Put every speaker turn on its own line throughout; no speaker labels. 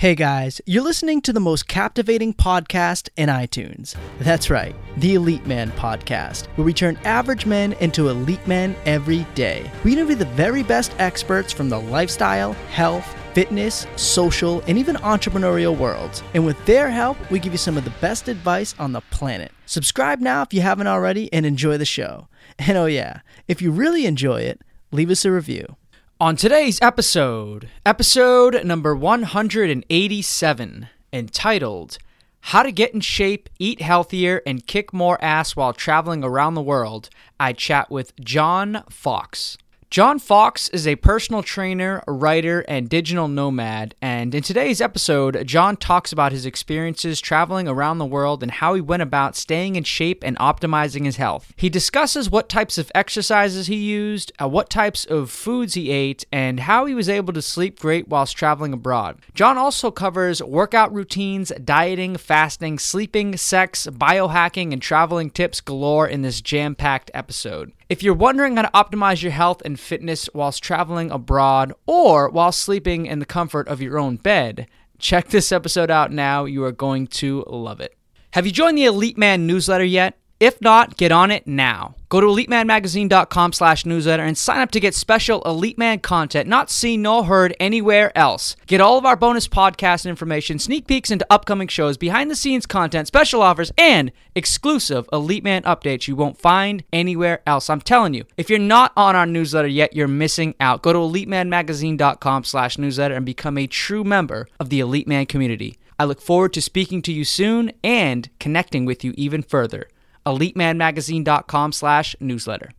Hey guys, you're listening to the most captivating podcast in iTunes. That's right, the Elite Man Podcast, where we turn average men into elite men every day. We interview the very best experts from the lifestyle, health, fitness, social, and even entrepreneurial worlds. And with their help, we give you some of the best advice on the planet. Subscribe now if you haven't already and enjoy the show. And oh, yeah, if you really enjoy it, leave us a review.
On today's episode, episode number 187, entitled How to Get in Shape, Eat Healthier, and Kick More Ass While Traveling Around the World, I chat with John Fawkes. John Fawkes is a personal trainer, writer, and digital nomad. And in today's episode, John talks about his experiences traveling around the world and how he went about staying in shape and optimizing his health. He discusses what types of exercises he used, uh, what types of foods he ate, and how he was able to sleep great whilst traveling abroad. John also covers workout routines, dieting, fasting, sleeping, sex, biohacking, and traveling tips galore in this jam packed episode. If you're wondering how to optimize your health and fitness whilst traveling abroad or while sleeping in the comfort of your own bed, check this episode out now. You are going to love it. Have you joined the Elite Man newsletter yet? If not, get on it now. Go to elitemanmagazine.com slash newsletter and sign up to get special Elite Man content not seen nor heard anywhere else. Get all of our bonus podcast information, sneak peeks into upcoming shows, behind the scenes content, special offers, and exclusive Elite Man updates you won't find anywhere else. I'm telling you, if you're not on our newsletter yet, you're missing out. Go to elitemanmagazine.com slash newsletter and become a true member of the Elite Man community. I look forward to speaking to you soon and connecting with you even further elitemanmagazine.com slash newsletter.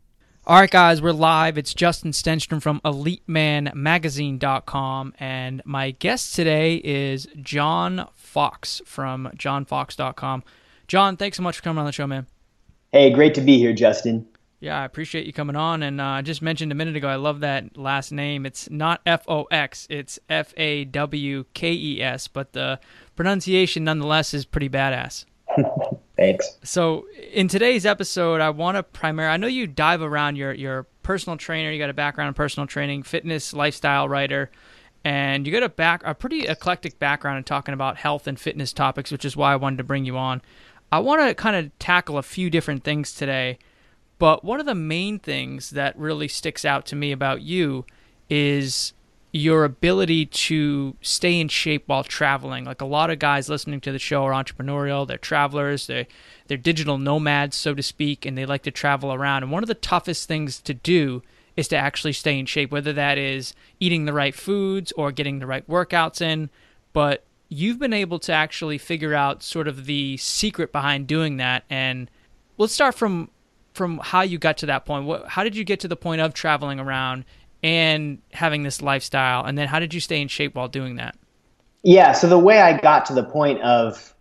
All right, guys, we're live. It's Justin Stenstrom from EliteManMagazine.com, and my guest today is John Fawkes from JohnFawkes.com. John, thanks so much for coming on the show, man.
Hey, great to be here, Justin.
Yeah, I appreciate you coming on. And uh, I just mentioned a minute ago, I love that last name. It's not F O X, it's F A W K E S, but the pronunciation nonetheless is pretty badass.
Thanks.
So, in today's episode, I want to primarily, I know you dive around your, your personal trainer, you got a background in personal training, fitness, lifestyle writer, and you got a back a pretty eclectic background in talking about health and fitness topics, which is why I wanted to bring you on. I want to kind of tackle a few different things today, but one of the main things that really sticks out to me about you is your ability to stay in shape while traveling. Like a lot of guys listening to the show are entrepreneurial, they're travelers, they're they're digital nomads, so to speak, and they like to travel around. And one of the toughest things to do is to actually stay in shape, whether that is eating the right foods or getting the right workouts in. But you've been able to actually figure out sort of the secret behind doing that. And let's start from from how you got to that point. What, how did you get to the point of traveling around and having this lifestyle? And then how did you stay in shape while doing that?
Yeah, so the way I got to the point of,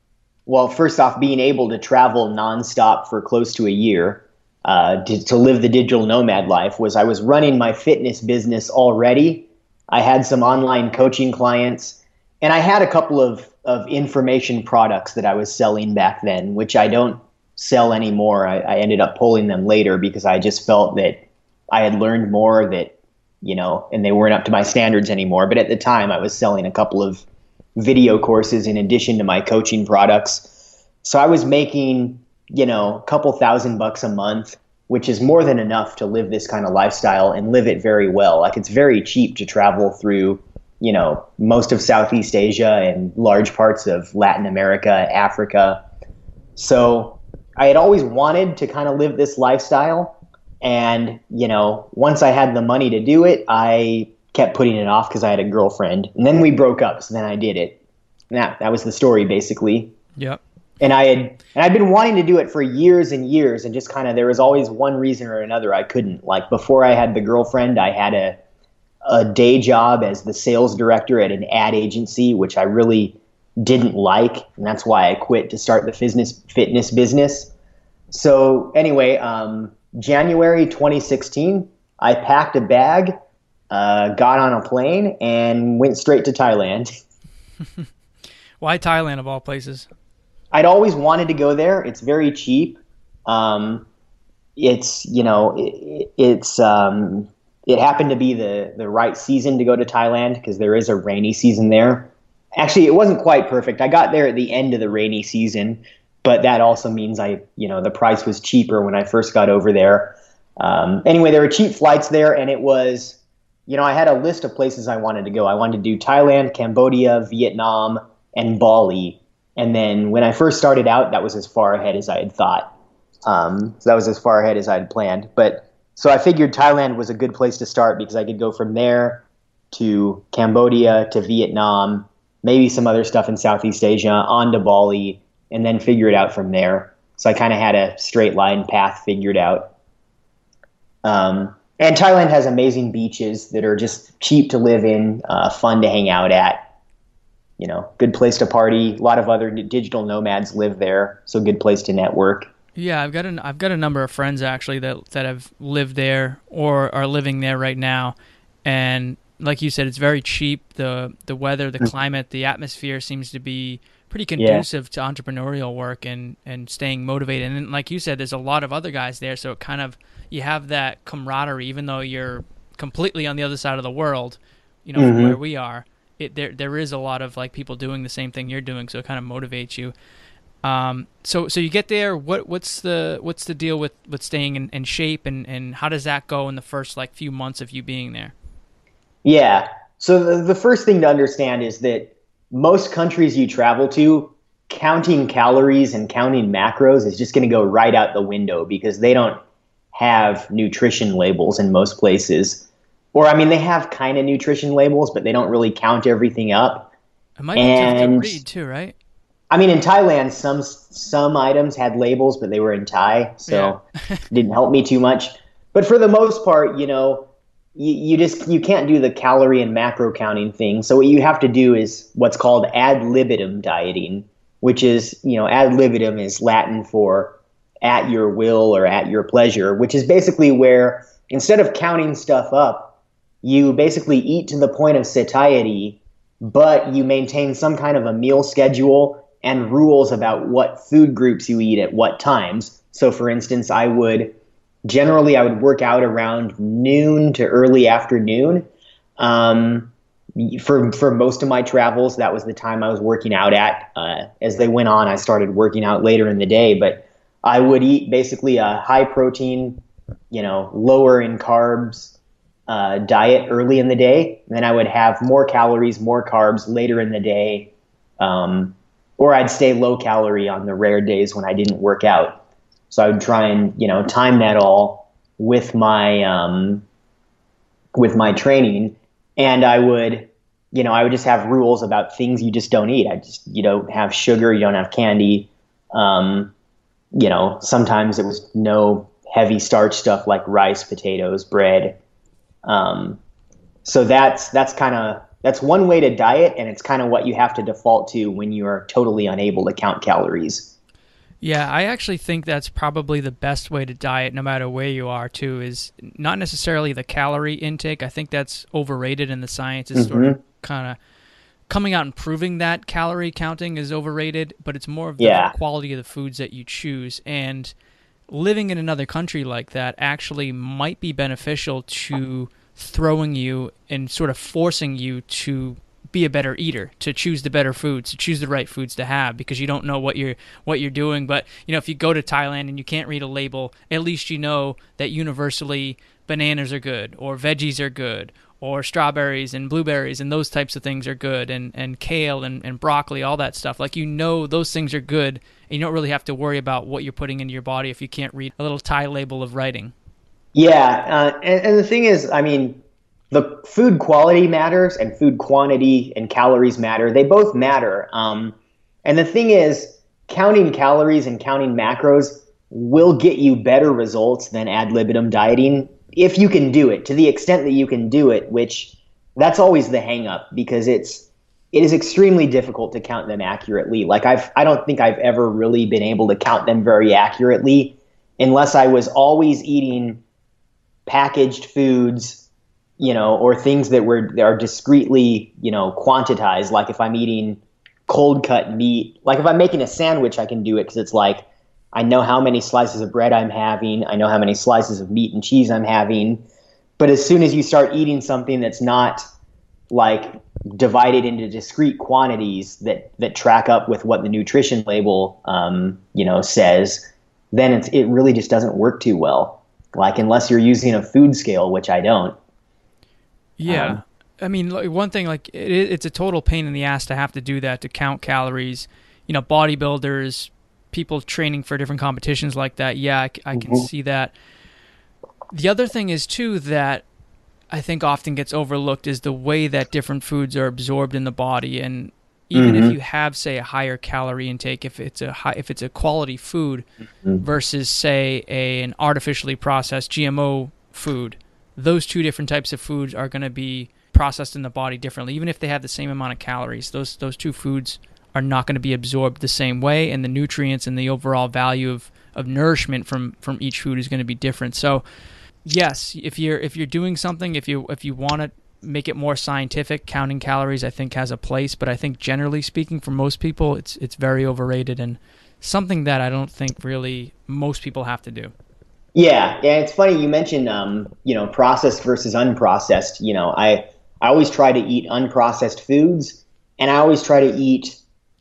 well, first off, being able to travel nonstop for close to a year uh, to, to live the digital nomad life was I was running my fitness business already. I had some online coaching clients, and I had a couple of, of information products that I was selling back then, which I don't sell anymore. I, I ended up pulling them later because I just felt that I had learned more that you know, and they weren't up to my standards anymore. But at the time, I was selling a couple of video courses in addition to my coaching products. So I was making, you know, a couple thousand bucks a month, which is more than enough to live this kind of lifestyle and live it very well. Like it's very cheap to travel through, you know, most of Southeast Asia and large parts of Latin America, Africa. So I had always wanted to kind of live this lifestyle and, you know, once I had the money to do it, I kept putting it off because I had a girlfriend. And then we broke up, so then I did it. And that that was the story basically.
Yep.
And I had and I'd been wanting to do it for years and years and just kind of there was always one reason or another I couldn't. Like before I had the girlfriend, I had a a day job as the sales director at an ad agency, which I really didn't like, and that's why I quit to start the fitness fitness business. So anyway, um, January 2016, I packed a bag, uh, got on a plane, and went straight to Thailand.
Why Thailand of all places?
I'd always wanted to go there. It's very cheap. Um, it's you know it, it's um, it happened to be the the right season to go to Thailand because there is a rainy season there. actually it wasn't quite perfect. I got there at the end of the rainy season, but that also means I, you know, the price was cheaper when I first got over there. Um, anyway, there were cheap flights there, and it was, you know, I had a list of places I wanted to go. I wanted to do Thailand, Cambodia, Vietnam, and Bali. And then when I first started out, that was as far ahead as I had thought. Um, so that was as far ahead as I had planned. But so I figured Thailand was a good place to start because I could go from there to Cambodia to Vietnam, maybe some other stuff in Southeast Asia, on to Bali, and then figure it out from there. So I kind of had a straight line path figured out. Um, and Thailand has amazing beaches that are just cheap to live in, uh, fun to hang out at. You know, good place to party. A lot of other digital nomads live there, so good place to network.
Yeah, I've got an I've got a number of friends actually that that have lived there or are living there right now, and like you said, it's very cheap. the The weather, the mm. climate, the atmosphere seems to be pretty conducive yeah. to entrepreneurial work and and staying motivated. And like you said, there's a lot of other guys there, so it kind of you have that camaraderie, even though you're completely on the other side of the world, you know, mm-hmm. where we are. It, there there is a lot of like people doing the same thing you're doing, so it kind of motivates you. Um, so so you get there. What what's the what's the deal with, with staying in, in shape, and, and how does that go in the first like few months of you being there?
Yeah. So the, the first thing to understand is that most countries you travel to, counting calories and counting macros is just going to go right out the window because they don't have nutrition labels in most places. Or, I mean, they have kind of nutrition labels, but they don't really count everything up.
It might and, be to read too, right?
I mean, in Thailand, some some items had labels, but they were in Thai, so yeah. didn't help me too much. But for the most part, you know, you, just you can't do the calorie and macro counting thing. So what you have to do is what's called ad libitum dieting, which is you know ad libitum is Latin for at your will or at your pleasure, which is basically where instead of counting stuff up, you basically eat to the point of satiety, but you maintain some kind of a meal schedule and rules about what food groups you eat at what times. So, for instance, I would generally I would work out around noon to early afternoon. Um, for for most of my travels, that was the time I was working out at. Uh, as they went on, I started working out later in the day, but I would eat basically a high protein, you know, lower in carbs uh, diet early in the day. And then I would have more calories, more carbs later in the day. Um, or I'd stay low calorie on the rare days when I didn't work out. So I would try and, you know, time that all with my, um, with my training. And I would, you know, I would just have rules about things you just don't eat. I just, you don't have sugar, you don't have candy. Um, you know, sometimes it was no heavy starch stuff like rice, potatoes, bread. Um, so that's that's kind of that's one way to diet, and it's kind of what you have to default to when you are totally unable to count calories.
Yeah, I actually think that's probably the best way to diet, no matter where you are. Too is not necessarily the calorie intake. I think that's overrated, and the science is mm-hmm. sort of mm-hmm. kind of coming out and proving that calorie counting is overrated, but it's more of the yeah. quality of the foods that you choose. And living in another country like that actually might be beneficial to throwing you and sort of forcing you to be a better eater, to choose the better foods, to choose the right foods to have because you don't know what you're what you're doing. But you know, if you go to Thailand and you can't read a label, at least you know that universally bananas are good or veggies are good or strawberries and blueberries and those types of things are good and, and kale and, and broccoli all that stuff like you know those things are good and you don't really have to worry about what you're putting into your body if you can't read a little Thai label of writing
yeah uh, and, and the thing is i mean the food quality matters and food quantity and calories matter they both matter um, and the thing is counting calories and counting macros will get you better results than ad libitum dieting if you can do it to the extent that you can do it, which that's always the hangup because it's it is extremely difficult to count them accurately. Like I've I don't think I've ever really been able to count them very accurately unless I was always eating packaged foods, you know, or things that were that are discreetly, you know, quantitized. Like if I'm eating cold cut meat, like if I'm making a sandwich, I can do it because it's like I know how many slices of bread I'm having. I know how many slices of meat and cheese I'm having. But as soon as you start eating something that's not like divided into discrete quantities that that track up with what the nutrition label um, you know says, then it's it really just doesn't work too well. Like unless you're using a food scale, which I don't.
Yeah. Um, I mean, one thing like it, it's a total pain in the ass to have to do that to count calories. You know, bodybuilders, people training for different competitions like that. Yeah, I, I can mm-hmm. see that. The other thing is too that I think often gets overlooked is the way that different foods are absorbed in the body and even mm-hmm. if you have say a higher calorie intake if it's a high, if it's a quality food mm-hmm. versus say a, an artificially processed GMO food those two different types of foods are going to be processed in the body differently. Even if they have the same amount of calories those those two foods are not going to be absorbed the same way and the nutrients and the overall value of of nourishment from from each food is going to be different. So yes, if you're if you're doing something, if you if you want to make it more scientific, counting calories I think has a place, but I think generally speaking for most people it's it's very overrated and something that I don't think really most people have to do.
Yeah, yeah, it's funny you mentioned um, you know, processed versus unprocessed. You know, I I always try to eat unprocessed foods and I always try to eat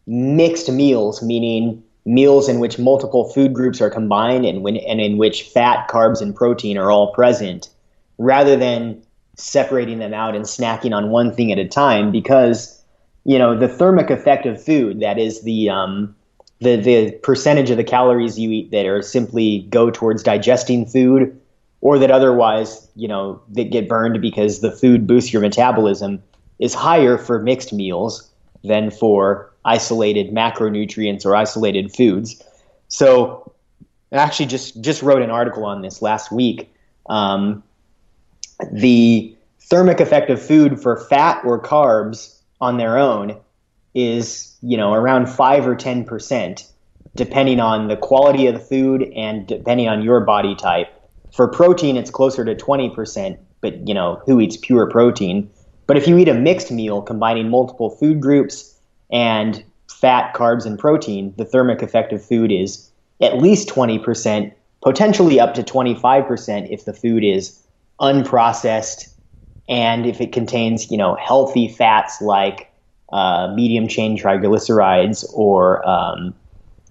mixed meals, meaning meals in which multiple food groups are combined and, when, and in which fat, carbs, and protein are all present, rather than separating them out and snacking on one thing at a time. Because you know the thermic effect of food, that is the um, the the percentage of the calories you eat that are simply go towards digesting food, or that otherwise you know that get burned because the food boosts your metabolism, is higher for mixed meals than for isolated macronutrients or isolated foods. So I actually just just wrote an article on this last week. Um, the thermic effect of food for fat or carbs on their own is you know around five or ten percent, depending on the quality of the food and depending on your body type. For protein, it's closer to twenty percent, but you know who eats pure protein? But if you eat a mixed meal combining multiple food groups and fat, carbs, and protein, the thermic effect of food is at least 20%, potentially up to 25% if the food is unprocessed and if it contains, you know, healthy fats like uh, medium chain triglycerides or, um,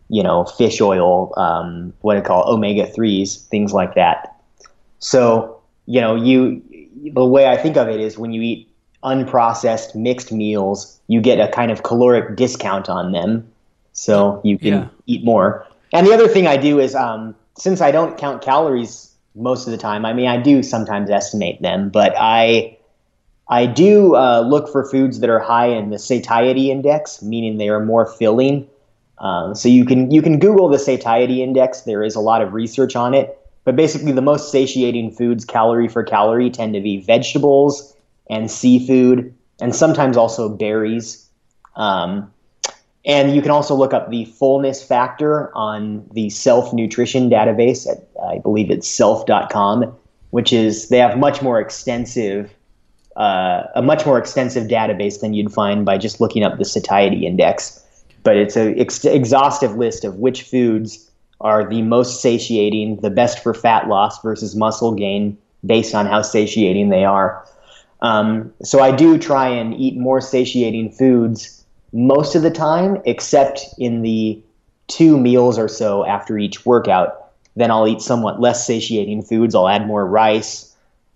you know, fish oil, um, what I call omega 3s, things like that. So, you know, you the way I think of it is when you eat unprocessed mixed meals, you get a kind of caloric discount on them, so you can yeah. eat more. And the other thing I do is, um, since I don't count calories most of the time, I mean, I do sometimes estimate them, but I I do uh, look for foods that are high in the satiety index, meaning they are more filling. Um, so you can you can Google the satiety index. There is a lot of research on it, but basically the most satiating foods, calorie for calorie, tend to be vegetables and seafood, and sometimes also berries. Um, and you can also look up the fullness factor on the self nutrition database at, I believe it's self.com, which is, they have much more extensive, uh, a much more extensive database than you'd find by just looking up the satiety index. But it's an ex- exhaustive list of which foods are the most satiating, the best for fat loss versus muscle gain based on how satiating they are. Um, so I do try and eat more satiating foods most of the time, except in the two meals or so after each workout. Then I'll eat somewhat less satiating foods. I'll add more rice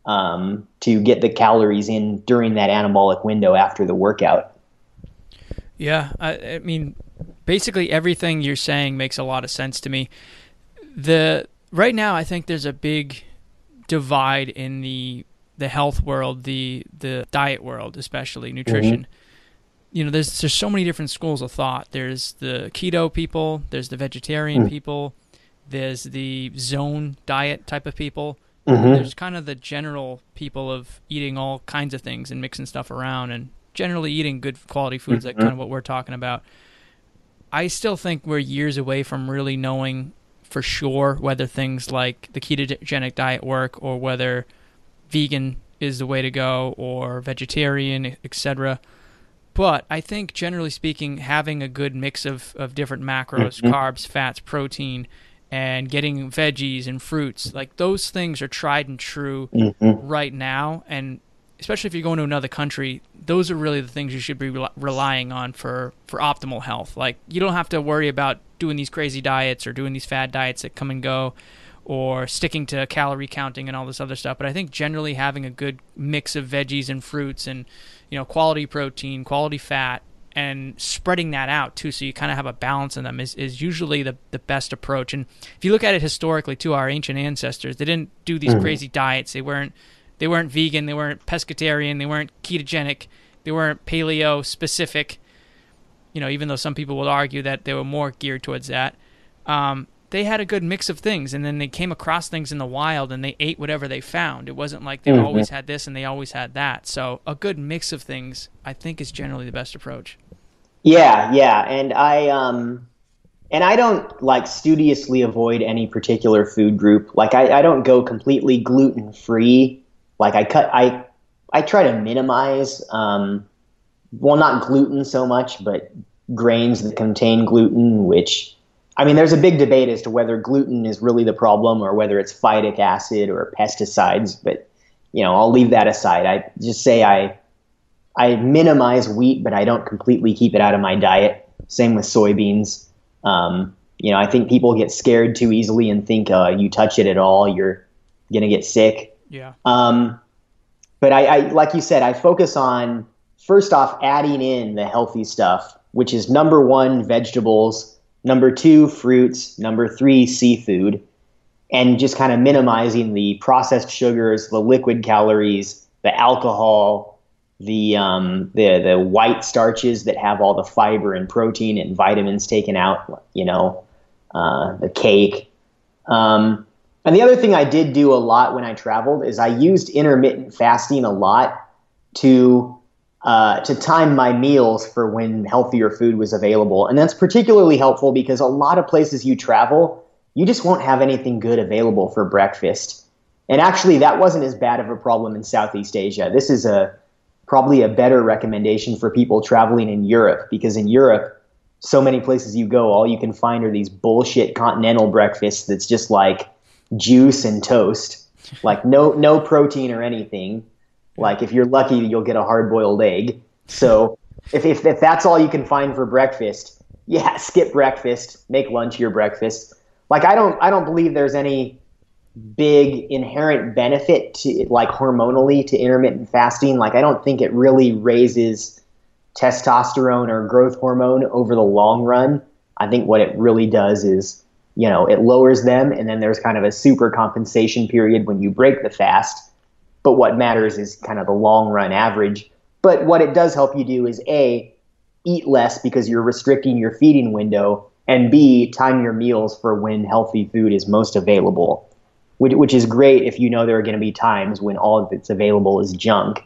um, to get the calories in during that anabolic window after the workout.
Yeah, I, I mean, basically everything you're saying makes a lot of sense to me. The right now, I think there's a big divide in the the health world, the the diet world, especially nutrition. Mm-hmm. You know, there's there's so many different schools of thought. There's the keto people, there's the vegetarian mm-hmm. people, there's the zone diet type of people. Mm-hmm. There's kind of the general people of eating all kinds of things and mixing stuff around and generally eating good quality foods, like kind of what we're talking about. I still think we're years away from really knowing for sure whether things like the ketogenic diet work or whether vegan is the way to go or vegetarian, etc. But I think generally speaking, having a good mix of, of different macros, mm-hmm. carbs, fats, protein, and getting veggies and fruits, like those things are tried and true mm-hmm. right now. And especially if you're going to another country, those are really the things you should be re- relying on for for optimal health. Like you don't have to worry about doing these crazy diets or doing these fad diets that come and go or sticking to calorie counting and all this other stuff. But I think generally having a good mix of veggies and fruits and you know quality protein, quality fat, and spreading that out too, so you kind of have a balance in them is, is usually the the best approach. And if you look at it historically, too, our ancient ancestors they didn't do these mm-hmm. crazy diets. They weren't they weren't vegan, they weren't pescatarian, they weren't ketogenic, they weren't paleo specific. You know, even though some people will argue that they were more geared towards that. Um, they had a good mix of things and then they came across things in the wild and they ate whatever they found it wasn't like they mm-hmm. always had this and they always had that so a good mix of things i think is generally the best approach
yeah yeah and i um and i don't like studiously avoid any particular food group like i, I don't go completely gluten free like i cut i i try to minimize um well not gluten so much but grains that contain gluten which I mean, there's a big debate as to whether gluten is really the problem or whether it's phytic acid or pesticides. But you know, I'll leave that aside. I just say I I minimize wheat, but I don't completely keep it out of my diet. Same with soybeans. Um, you know, I think people get scared too easily and think uh, you touch it at all, you're gonna get sick.
Yeah.
Um, but I, I, like you said, I focus on first off adding in the healthy stuff, which is number one, vegetables number two, fruits, number three, seafood, and just kind of minimizing the processed sugars, the liquid calories, the alcohol, the um, the the white starches that have all the fiber and protein and vitamins taken out. You know, uh, the cake. Um, and the other thing I did do a lot when I traveled is I used intermittent fasting a lot to uh, to time my meals for when healthier food was available. And that's particularly helpful because a lot of places you travel, you just won't have anything good available for breakfast. And actually, that wasn't as bad of a problem in Southeast Asia. This is a probably a better recommendation for people traveling in Europe because in Europe, so many places you go, all you can find are these bullshit continental breakfasts that's just like juice and toast, like no no protein or anything like if you're lucky, you'll get a hard boiled egg. So if, if, if that's all you can find for breakfast, yeah, skip breakfast, make lunch your breakfast. Like I don't I don't believe there's any big inherent benefit to like hormonally to intermittent fasting. Like I don't think it really raises testosterone or growth hormone over the long run. I think what it really does is, you know, it lowers them and then there's kind of a super compensation period when you break the fast but what matters is kind of the long run average. But what it does help you do is A, eat less because you're restricting your feeding window, and B, time your meals for when healthy food is most available, which, which is great if you know there are going to be times when all that's available is junk.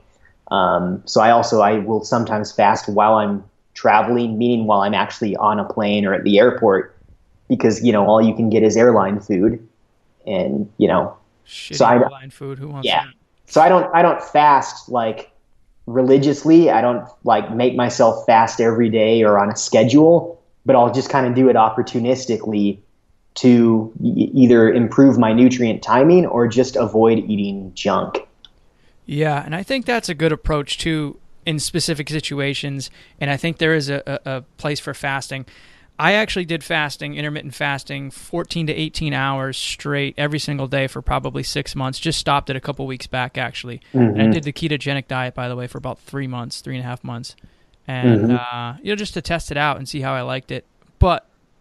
Um, so I also I will sometimes fast while I'm traveling, meaning while I'm actually on a plane or at the airport, because you know all you can get is airline food, and you know,
Shitty so airline I, food. Who wants
yeah,
that?
So I don't I don't fast like religiously. I don't like make myself fast every day or on a schedule, but I'll just kind of do it opportunistically to e- either improve my nutrient timing or just avoid eating junk.
Yeah, and I think that's a good approach too in specific situations. And I think there is a, a, a place for fasting. I actually did fasting, intermittent fasting, 14 to 18 hours straight every single day for probably six months. Just stopped it a couple weeks back, actually. Mm-hmm. And I mm-hmm. did the ketogenic diet, by the way, for about three months, three and a half months. And, mm-hmm. uh, you know, just to test it out and see how I liked it.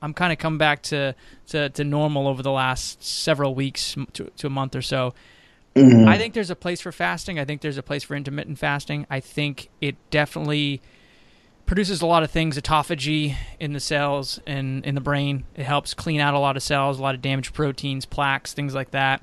I'm kind of come back to, to, to normal over the last several weeks to, to a month or so. Mm-hmm. I think there's a place for fasting. I think there's a place for intermittent fasting. I think it definitely – produces a lot of things autophagy in the cells and in the brain it helps clean out a lot of cells a lot of damaged proteins plaques things like that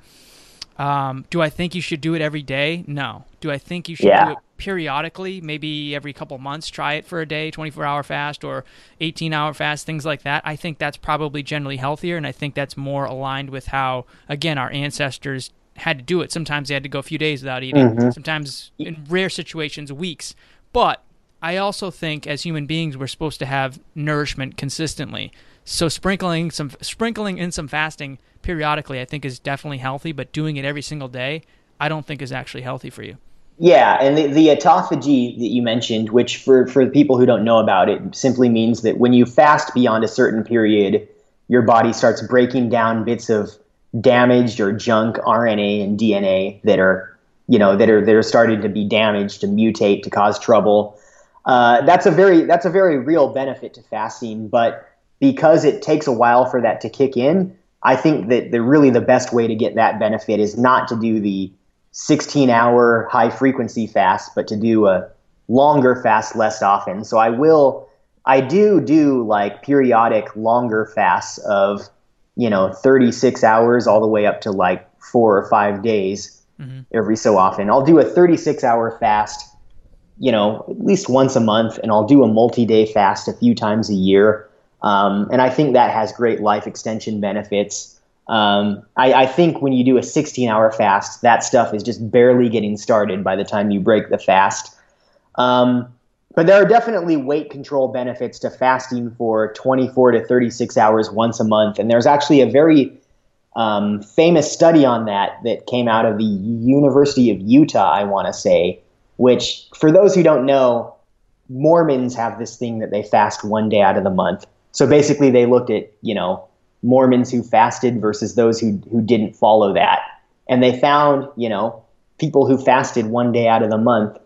um, do i think you should do it every day no do i think you should yeah. do it periodically maybe every couple months try it for a day 24 hour fast or 18 hour fast things like that i think that's probably generally healthier and i think that's more aligned with how again our ancestors had to do it sometimes they had to go a few days without eating mm-hmm. sometimes in rare situations weeks but I also think as human beings we're supposed to have nourishment consistently. So sprinkling some sprinkling in some fasting periodically I think is definitely healthy, but doing it every single day I don't think is actually healthy for you.
Yeah, and the, the autophagy that you mentioned, which for, for the people who don't know about it, simply means that when you fast beyond a certain period, your body starts breaking down bits of damaged or junk RNA and DNA that are, you know, that are that are starting to be damaged, to mutate, to cause trouble. Uh, that's a very that's a very real benefit to fasting, but because it takes a while for that to kick in, I think that the really the best way to get that benefit is not to do the 16 hour high frequency fast, but to do a longer fast less often. So I will, I do do like periodic longer fasts of, you know, 36 hours all the way up to like four or five days mm-hmm. every so often. I'll do a 36 hour fast, you know, at least once a month, and I'll do a multi day fast a few times a year. Um, and I think that has great life extension benefits. Um, I, I, think when you do a 16 hour fast, that stuff is just barely getting started by the time you break the fast. Um, but there are definitely weight control benefits to fasting for 24 to 36 hours once a month. And there's actually a very um, famous study on that that came out of the University of Utah, I want to say, which, for those who don't know, Mormons have this thing that they fast one day out of the month. So basically, they looked at, you know, Mormons who fasted versus those who who didn't follow that. And they found, you know, people who fasted one day out of the month,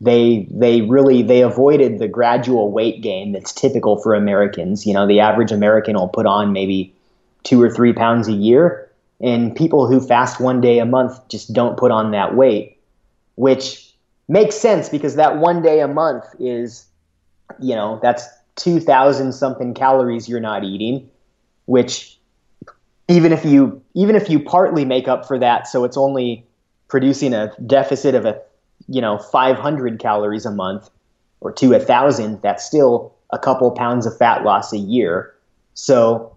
they they really they avoided the gradual weight gain that's typical for Americans. You know, the average American will put on maybe two or three pounds a year, and people who fast one day a month just don't put on that weight, which makes sense because that one day a month is, you know, that's two thousand something calories you're not eating which even if you even if you partly make up for that, so it's only producing a deficit of a you know 500 calories a month or to a thousand, that's still a couple pounds of fat loss a year. So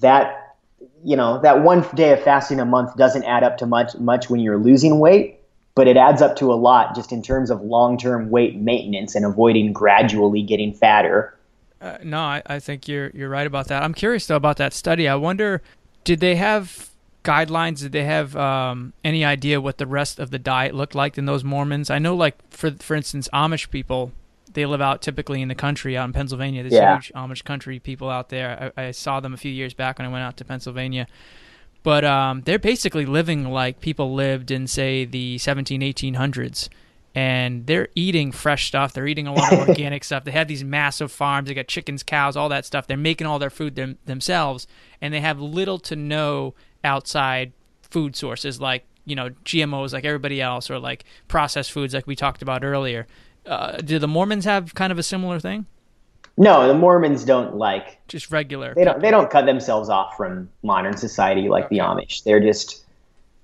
that you know that one day of fasting a month doesn't add up to much much when you're losing weight, but it adds up to a lot just in terms of long-term weight maintenance and avoiding gradually getting fatter.
Uh, no, I, I think you're you're right about that. I'm curious though about that study. I wonder, did they have guidelines? Did they have um, any idea what the rest of the diet looked like in those Mormons? I know, like for for instance, Amish people, they live out typically in the country out in Pennsylvania. There's yeah. huge Amish country people out there. I, I, saw them a few years back when I went out to Pennsylvania. But um, they're basically living like people lived in, say, the 17, 1800s and they're eating fresh stuff. They're eating a lot of organic stuff. They have these massive farms. They got chickens, cows, all that stuff. They're making all their food them, themselves, and they have little to no outside food sources like you know GMOs, like everybody else, or like processed foods, like we talked about earlier. Uh, do the Mormons have kind of a similar thing?
No, the Mormons don't like
just regular.
They don't. They don't cut themselves off from modern society like okay. the Amish. They're just.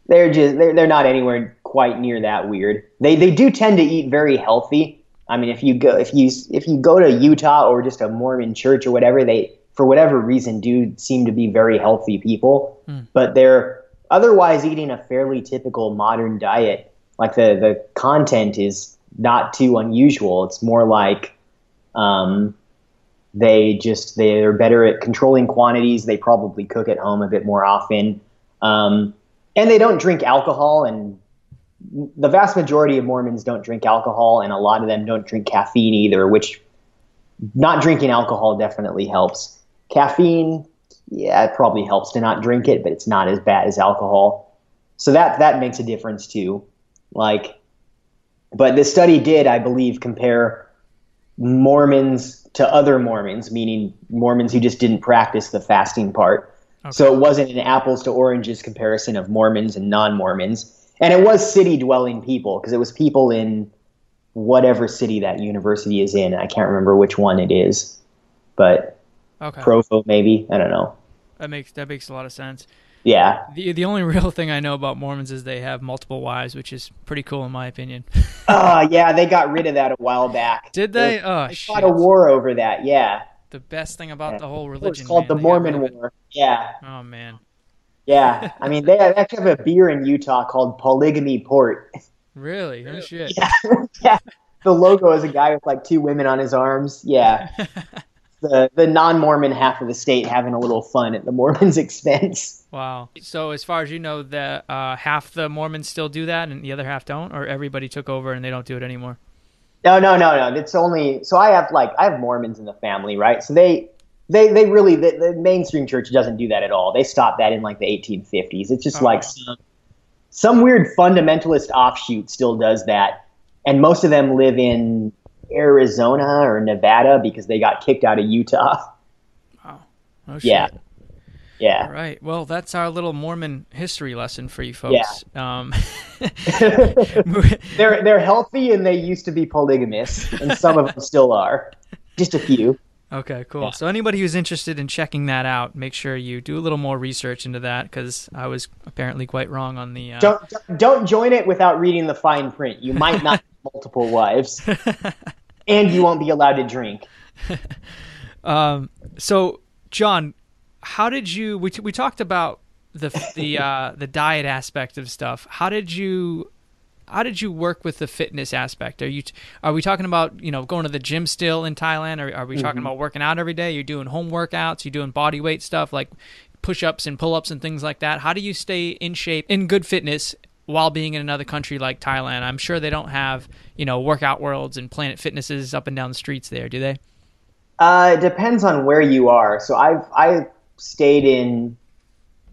They're just. They're, they're not anywhere quite near that weird. They they do tend to eat very healthy. I mean, if you go if you if you go to Utah or just a Mormon church or whatever, they for whatever reason do seem to be very healthy people. Mm. But they're otherwise eating a fairly typical modern diet. Like the the content is not too unusual. It's more like um, they just they're better at controlling quantities. They probably cook at home a bit more often. Um, and they don't drink alcohol and the vast majority of Mormons don't drink alcohol, and a lot of them don't drink caffeine either, which not drinking alcohol definitely helps. Caffeine, yeah, it probably helps to not drink it, but it's not as bad as alcohol. So that that makes a difference too. Like, but this study did, I believe, compare Mormons to other Mormons, meaning Mormons who just didn't practice the fasting part. Okay. So it wasn't an apples to oranges comparison of Mormons and non-Mormons and it was city dwelling people because it was people in whatever city that university is in. I can't remember which one it is, but okay. Provo maybe. I don't know.
That makes that makes a lot of sense.
Yeah.
The the only real thing I know about Mormons is they have multiple wives, which is pretty cool in my opinion.
Oh uh, yeah, they got rid of that a while back.
Did they? oh, they
fought a war over that. Yeah.
The best thing about yeah. the whole religion.
It's called
man.
the Mormon War. Yeah.
Oh man.
Yeah, I mean they actually have a beer in Utah called Polygamy Port.
Really? No shit.
Yeah, yeah. The logo is a guy with like two women on his arms. Yeah, the, the non-Mormon half of the state having a little fun at the Mormons' expense.
Wow. So as far as you know, the uh, half the Mormons still do that, and the other half don't, or everybody took over and they don't do it anymore.
No, no, no, no. It's only so I have like I have Mormons in the family, right? So they they they really the, the mainstream church doesn't do that at all. They stopped that in like the 1850s. It's just
Oh.
like some some weird fundamentalist offshoot still does that, and most of them live in Arizona or Nevada because they got kicked out of Utah.
Oh, shit.
Yeah. Yeah.
All right. Well, that's our little Mormon history lesson for you folks. Um,
they're they're healthy and they used to be polygamous, and some of them still are. Just a few.
Okay, cool.
Yeah.
So anybody who's interested in checking that out, make sure you do a little more research into that because I was apparently quite wrong on the. Uh,
Don't don't join it without reading the fine print. You might not have multiple wives, and you won't be allowed to drink.
Um, so, John, how did you? We, we talked about the the uh, the diet aspect of stuff. How did you? How did you work with the fitness aspect? Are you are we talking about you know going to the gym still in Thailand? Or are we talking about working out every day? You're doing home workouts. You're doing body weight stuff like push ups and pull ups and things like that. How do you stay in shape, in good fitness? While being in another country like Thailand, I'm sure they don't have, you know, workout worlds and Planet Fitnesses up and down the streets there, do they?
Uh, it depends on where you are. So I've I stayed in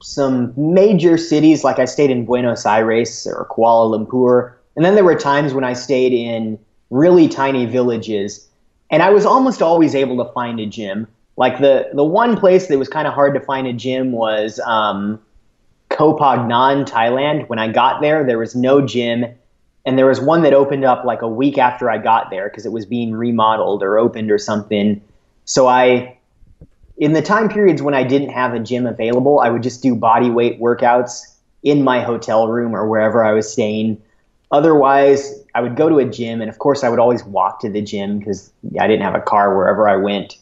some major cities, like I stayed in Buenos Aires or Kuala Lumpur, and then there were times when I stayed in really tiny villages, and I was almost always able to find a gym. Like the the one place that was kind of hard to find a gym was um, Koh Phangan, Thailand. When I got there, there was no gym, and there was one that opened up like a week after I got there because it was being remodeled or opened or something. So I, in the time periods when I didn't have a gym available, I would just do body weight workouts in my hotel room or wherever I was staying. Otherwise, I would go to a gym, and of course, I would always walk to the gym because I didn't have a car wherever I went.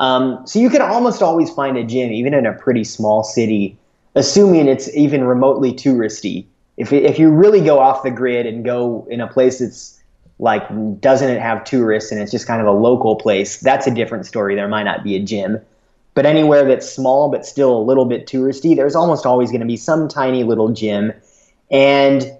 Um, so you can almost always find a gym, even in a pretty small city, assuming it's even remotely touristy. If if you really go off the grid and go in a place that's like doesn't it have tourists and it's just kind of a local place, that's a different story. There might not be a gym. But anywhere that's small but still a little bit touristy, there's almost always going to be some tiny little gym. And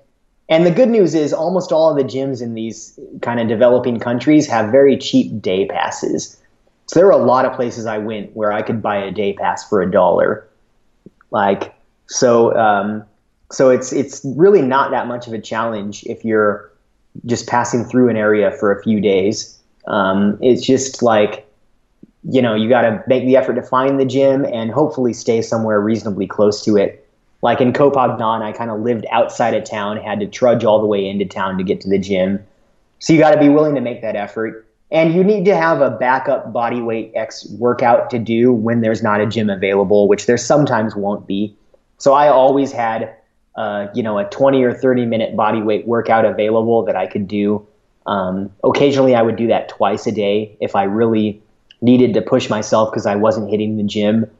and the good news is almost all of the gyms in these kind of developing countries have very cheap day passes. So there were a lot of places I went where I could buy a day pass for a dollar. Like so um, so it's it's really not that much of a challenge if you're just passing through an area for a few days. Um, it's just like you know you got to make the effort to find the gym and hopefully stay somewhere reasonably close to it. Like in Phangan, I kind of lived outside of town, had to trudge all the way into town to get to the gym. So you got to be willing to make that effort. And you need to have a backup body weight X workout to do when there's not a gym available, which there sometimes won't be. So I always had, uh, you know, a 20 or 30 minute body weight workout available that I could do. Um, occasionally, I would do that twice a day if I really needed to push myself because I wasn't hitting the gym.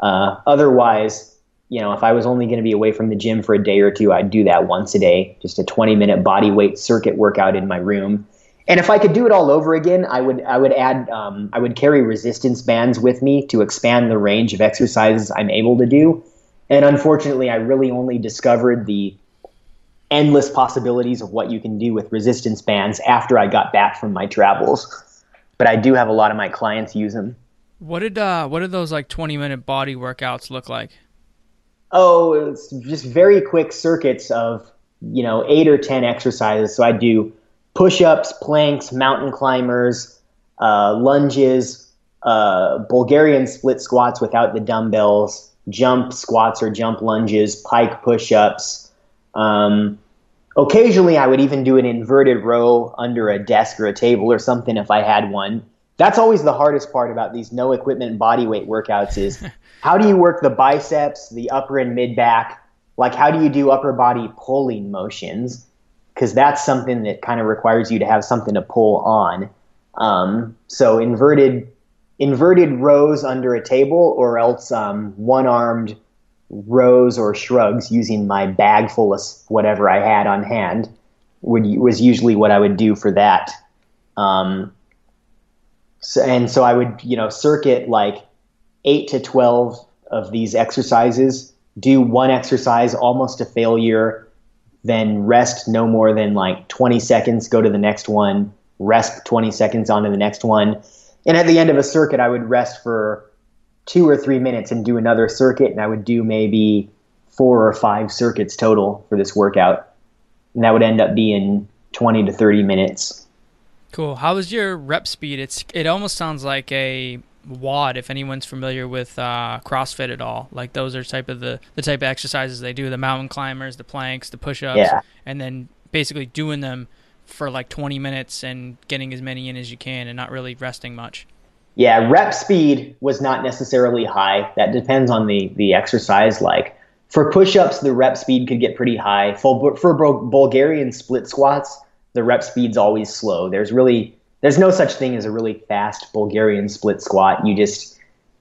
Uh, otherwise, you know, if I was only going to be away from the gym for a day or two, I'd do that once a day, just a 20 minute body weight circuit workout in my room. And if I could do it all over again, I would I would add um, I would carry resistance bands with me to expand the range of exercises I'm able to do. And unfortunately, I really only discovered the endless possibilities of what you can do with resistance bands after I got back from my travels. But I do have a lot of my clients use them.
What did uh what did those like 20 minute body workouts look like?
Oh, it's just very quick circuits of you know eight or ten exercises. So I do push-ups, planks, mountain climbers, uh, lunges, uh, Bulgarian split squats without the dumbbells, jump squats or jump lunges, pike push-ups. Um, occasionally, I would even do an inverted row under a desk or a table or something if I had one. That's always the hardest part about these no equipment body weight workouts is how do you work the biceps, the upper and mid back? Like how do you do upper body pulling motions? Because that's something that kind of requires you to have something to pull on. Um, so inverted inverted rows under a table, or else um, one armed rows or shrugs using my bag full of whatever I had on hand would was usually what I would do for that. Um, So, and so I would, you know, circuit like eight to 12 of these exercises, do one exercise almost to failure, then rest no more than like 20 seconds, go to the next one, rest 20 seconds onto the next one. And at the end of a circuit, I would rest for two or three minutes and do another circuit. And I would do maybe four or five circuits total for this workout. And that would end up being 20 to 30 minutes.
Cool. How was your rep speed? It's it almost sounds like a WOD if anyone's familiar with uh, CrossFit at all. Like those are type of the the type of exercises they do: the mountain climbers, the planks, the push-ups,
Yeah.
and then basically doing them for like 20 minutes and getting as many in as you can and not really resting much.
Yeah, rep speed was not necessarily high. That depends on the the exercise. Like for push-ups, the rep speed could get pretty high. For for Bulgarian split squats, the rep speed's always slow. There's really there's no such thing as a really fast Bulgarian split squat. You just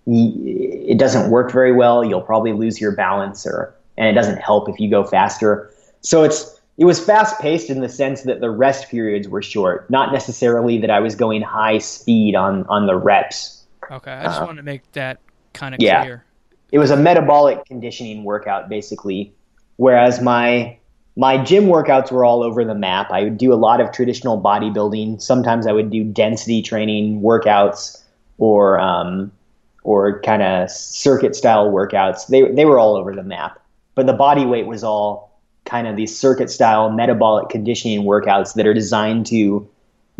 it doesn't work very well. You'll probably lose your balance, or and it doesn't help if you go faster. So it's it was fast paced in the sense that the rest periods were short, not necessarily that I was going high speed on on the reps.
Okay, I just
Uh,
wanted to make that kind of
yeah.
clear.
It was a metabolic conditioning workout basically, whereas my my gym workouts were all over the map. I would do a lot of traditional bodybuilding. Sometimes I would do density training workouts or um, or kind of circuit style workouts. They they were all over the map. But the body weight was all kind of these circuit style metabolic conditioning workouts that are designed to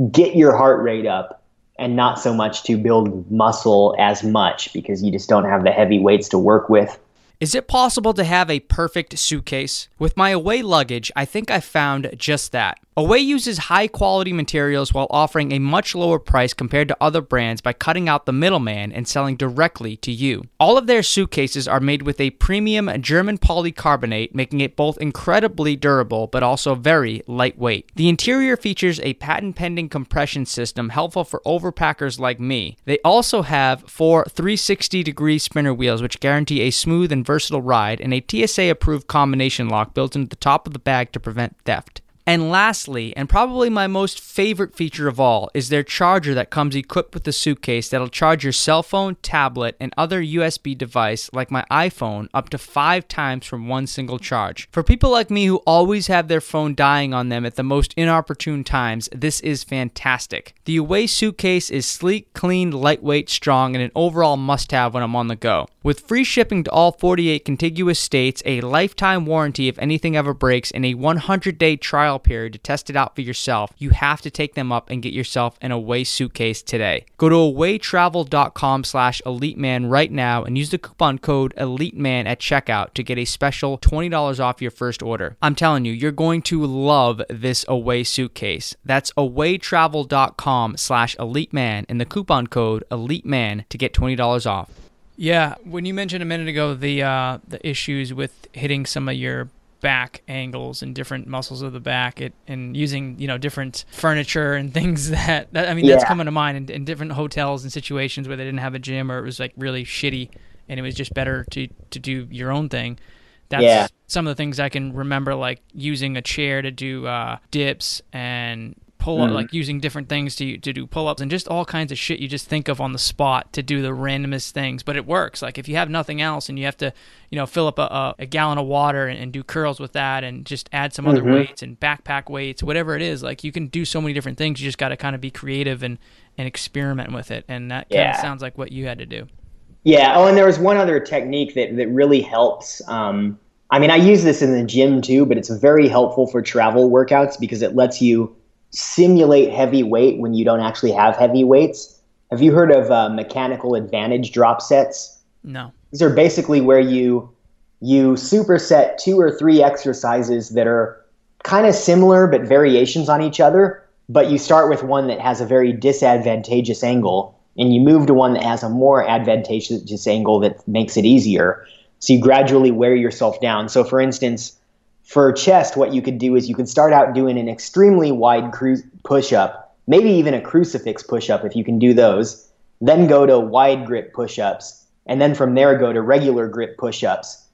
get your heart rate up and not so much to build muscle as much because you just don't have the heavy weights to work with.
Is it possible to have a perfect suitcase? With my Away luggage, I think I found just that. Away uses high quality materials while offering a much lower price compared to other brands by cutting out the middleman and selling directly to you. All of their suitcases are made with a premium German polycarbonate, making it both incredibly durable but also very lightweight. The interior features a patent pending compression system helpful for overpackers like me. They also have four 360 degree spinner wheels, which guarantee a smooth and versatile ride, and a TSA approved combination lock built into the top of the bag to prevent theft. And lastly, and probably my most favorite feature of all, is their charger that comes equipped with the suitcase that'll charge your cell phone, tablet, and other USB device like my iPhone up to five times from one single charge. For people like me who always have their phone dying on them at the most inopportune times, this is fantastic. The Away suitcase is sleek, clean, lightweight, strong, and an overall must have when I'm on the go. With free shipping to all 48 contiguous states, a lifetime warranty if anything ever breaks, and a 100 day trial period to test it out for yourself, you have to take them up and get yourself an Away suitcase today. Go to awaytravel.com slash eliteman right now and use the coupon code eliteman at checkout to get a special $20 off your first order. I'm telling you, you're going to love this Away suitcase. That's awaytravel.com slash eliteman and the coupon code eliteman to get $20 off. Yeah, when you mentioned a minute ago the uh, the issues with hitting some of your back angles and different muscles of the back it, and using you know different furniture and things that, that I mean that's
Yeah.
coming to mind in, in different hotels and situations where they didn't have a gym or it was like really shitty and it was just better to to do your own thing. That's
Yeah.
some of the things I can remember like using a chair to do uh, dips and pull up
Mhm.
like using different things to to do pull ups and just all kinds of shit you just think of on the spot to do the randomest things but it works like if you have nothing else and you have to you know fill up a, a, a gallon of water and, and do curls with that and just add some other
Mhm.
weights and backpack weights whatever it is like you can do so many different things you just got to kind of be creative and and experiment with it and that kind of sounds like what you had to do
Yeah. Oh, and there was one other technique that, that really helps. Um, I mean, I use this in the gym too, but it's very helpful for travel workouts because it lets you simulate heavy weight when you don't actually have heavy weights. Have you heard of uh, mechanical advantage drop sets?
no
These are basically where you you superset two or three exercises that are kind of similar but variations on each other, but you start with one that has a very disadvantageous angle and you move to one that has a more advantageous angle that makes it easier. So you gradually wear yourself down. So for instance, for chest, what you could do is you could start out doing an extremely wide cru- push up, maybe even a crucifix push up if you can do those, then go to wide grip push ups, and then from there go to regular grip push ups.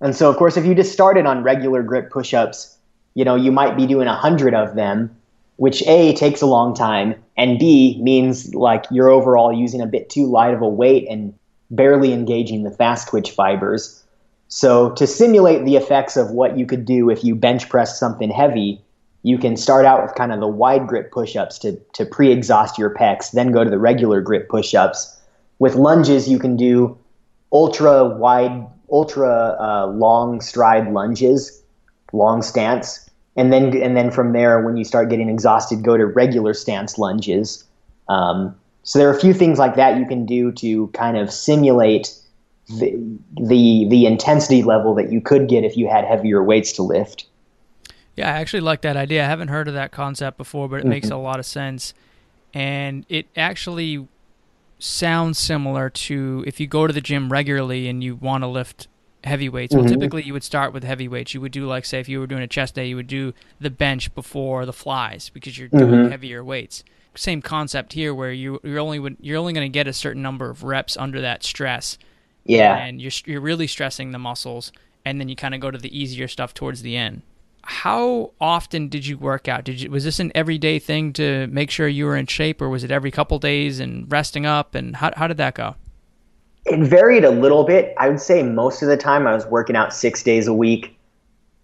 And so, of course, if you just started on regular grip push ups, you know, you might be doing a hundred of them, which A takes a long time, and B means like you're overall using a bit too light of a weight and barely engaging the fast twitch fibers. So to simulate the effects of what you could do if you bench press something heavy, you can start out with kind of the wide grip push-ups to, to pre-exhaust your pecs, then go to the regular grip push-ups. With lunges, you can do ultra wide, ultra uh, long stride lunges, long stance, and then and then from there, when you start getting exhausted, go to regular stance lunges. Um, so there are a few things like that you can do to kind of simulate the, the the intensity level that you could get if you had heavier weights to lift.
Yeah, I actually like that idea. I haven't heard of that concept before, but it mm-hmm. makes a lot of sense. And it actually sounds similar to if you go to the gym regularly and you want to lift heavy weights. Mm-hmm. Well, typically you would start with heavy weights. You would do like say if you were doing a chest day, you would do the bench before the flies because you're mm-hmm. doing heavier weights. Same concept here, where you you're only you're only going to get a certain number of reps under that stress.
Yeah,
and you're you're really stressing the muscles, and then you kind of go to the easier stuff towards the end how often did you work out? Did you was this an everyday thing to make sure you were in shape, or was it every couple days and resting up? And how how did that go?
It varied a little bit. I would say most of the time I was working out six days a week.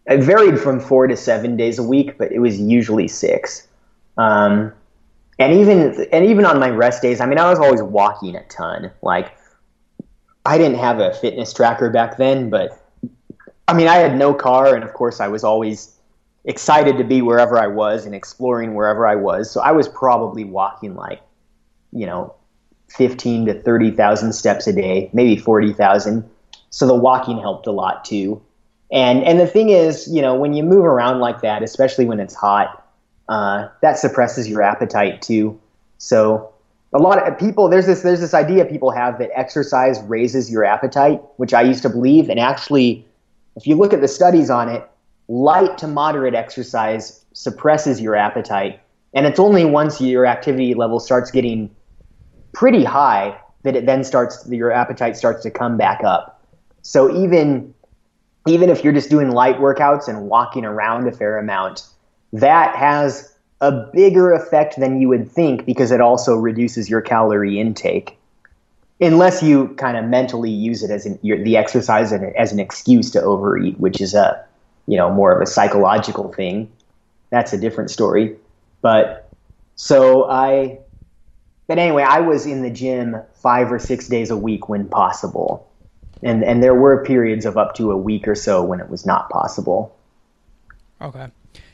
It varied from four to seven days a week, but it was usually six. Um, and even and even on my rest days, I mean, I was always walking a ton. Like I didn't have a fitness tracker back then, but I mean, I had no car, and of course, I was always excited to be wherever I was and exploring wherever I was. So I was probably walking like, you know, 15 to 30,000 steps a day, maybe 40,000. So the walking helped a lot too. And and the thing is, you know, when you move around like that, especially when it's hot, uh, that suppresses your appetite too. So a lot of people there's this there's this idea people have that exercise raises your appetite, which I used to believe, and actually if you look at the studies on it, light to moderate exercise suppresses your appetite. And it's only once your activity level starts getting pretty high that it then starts your appetite starts to come back up. So even even if you're just doing light workouts and walking around a fair amount, that has a bigger effect than you would think because it also reduces your calorie intake unless you kind of mentally use it as an, your, the exercise and as an excuse to overeat, which is a you know more of a psychological thing. That's a different story. But so I, but anyway, I was in the gym five or six days a week when possible, and and there were periods of up to a week or so when it was not possible.
Okay.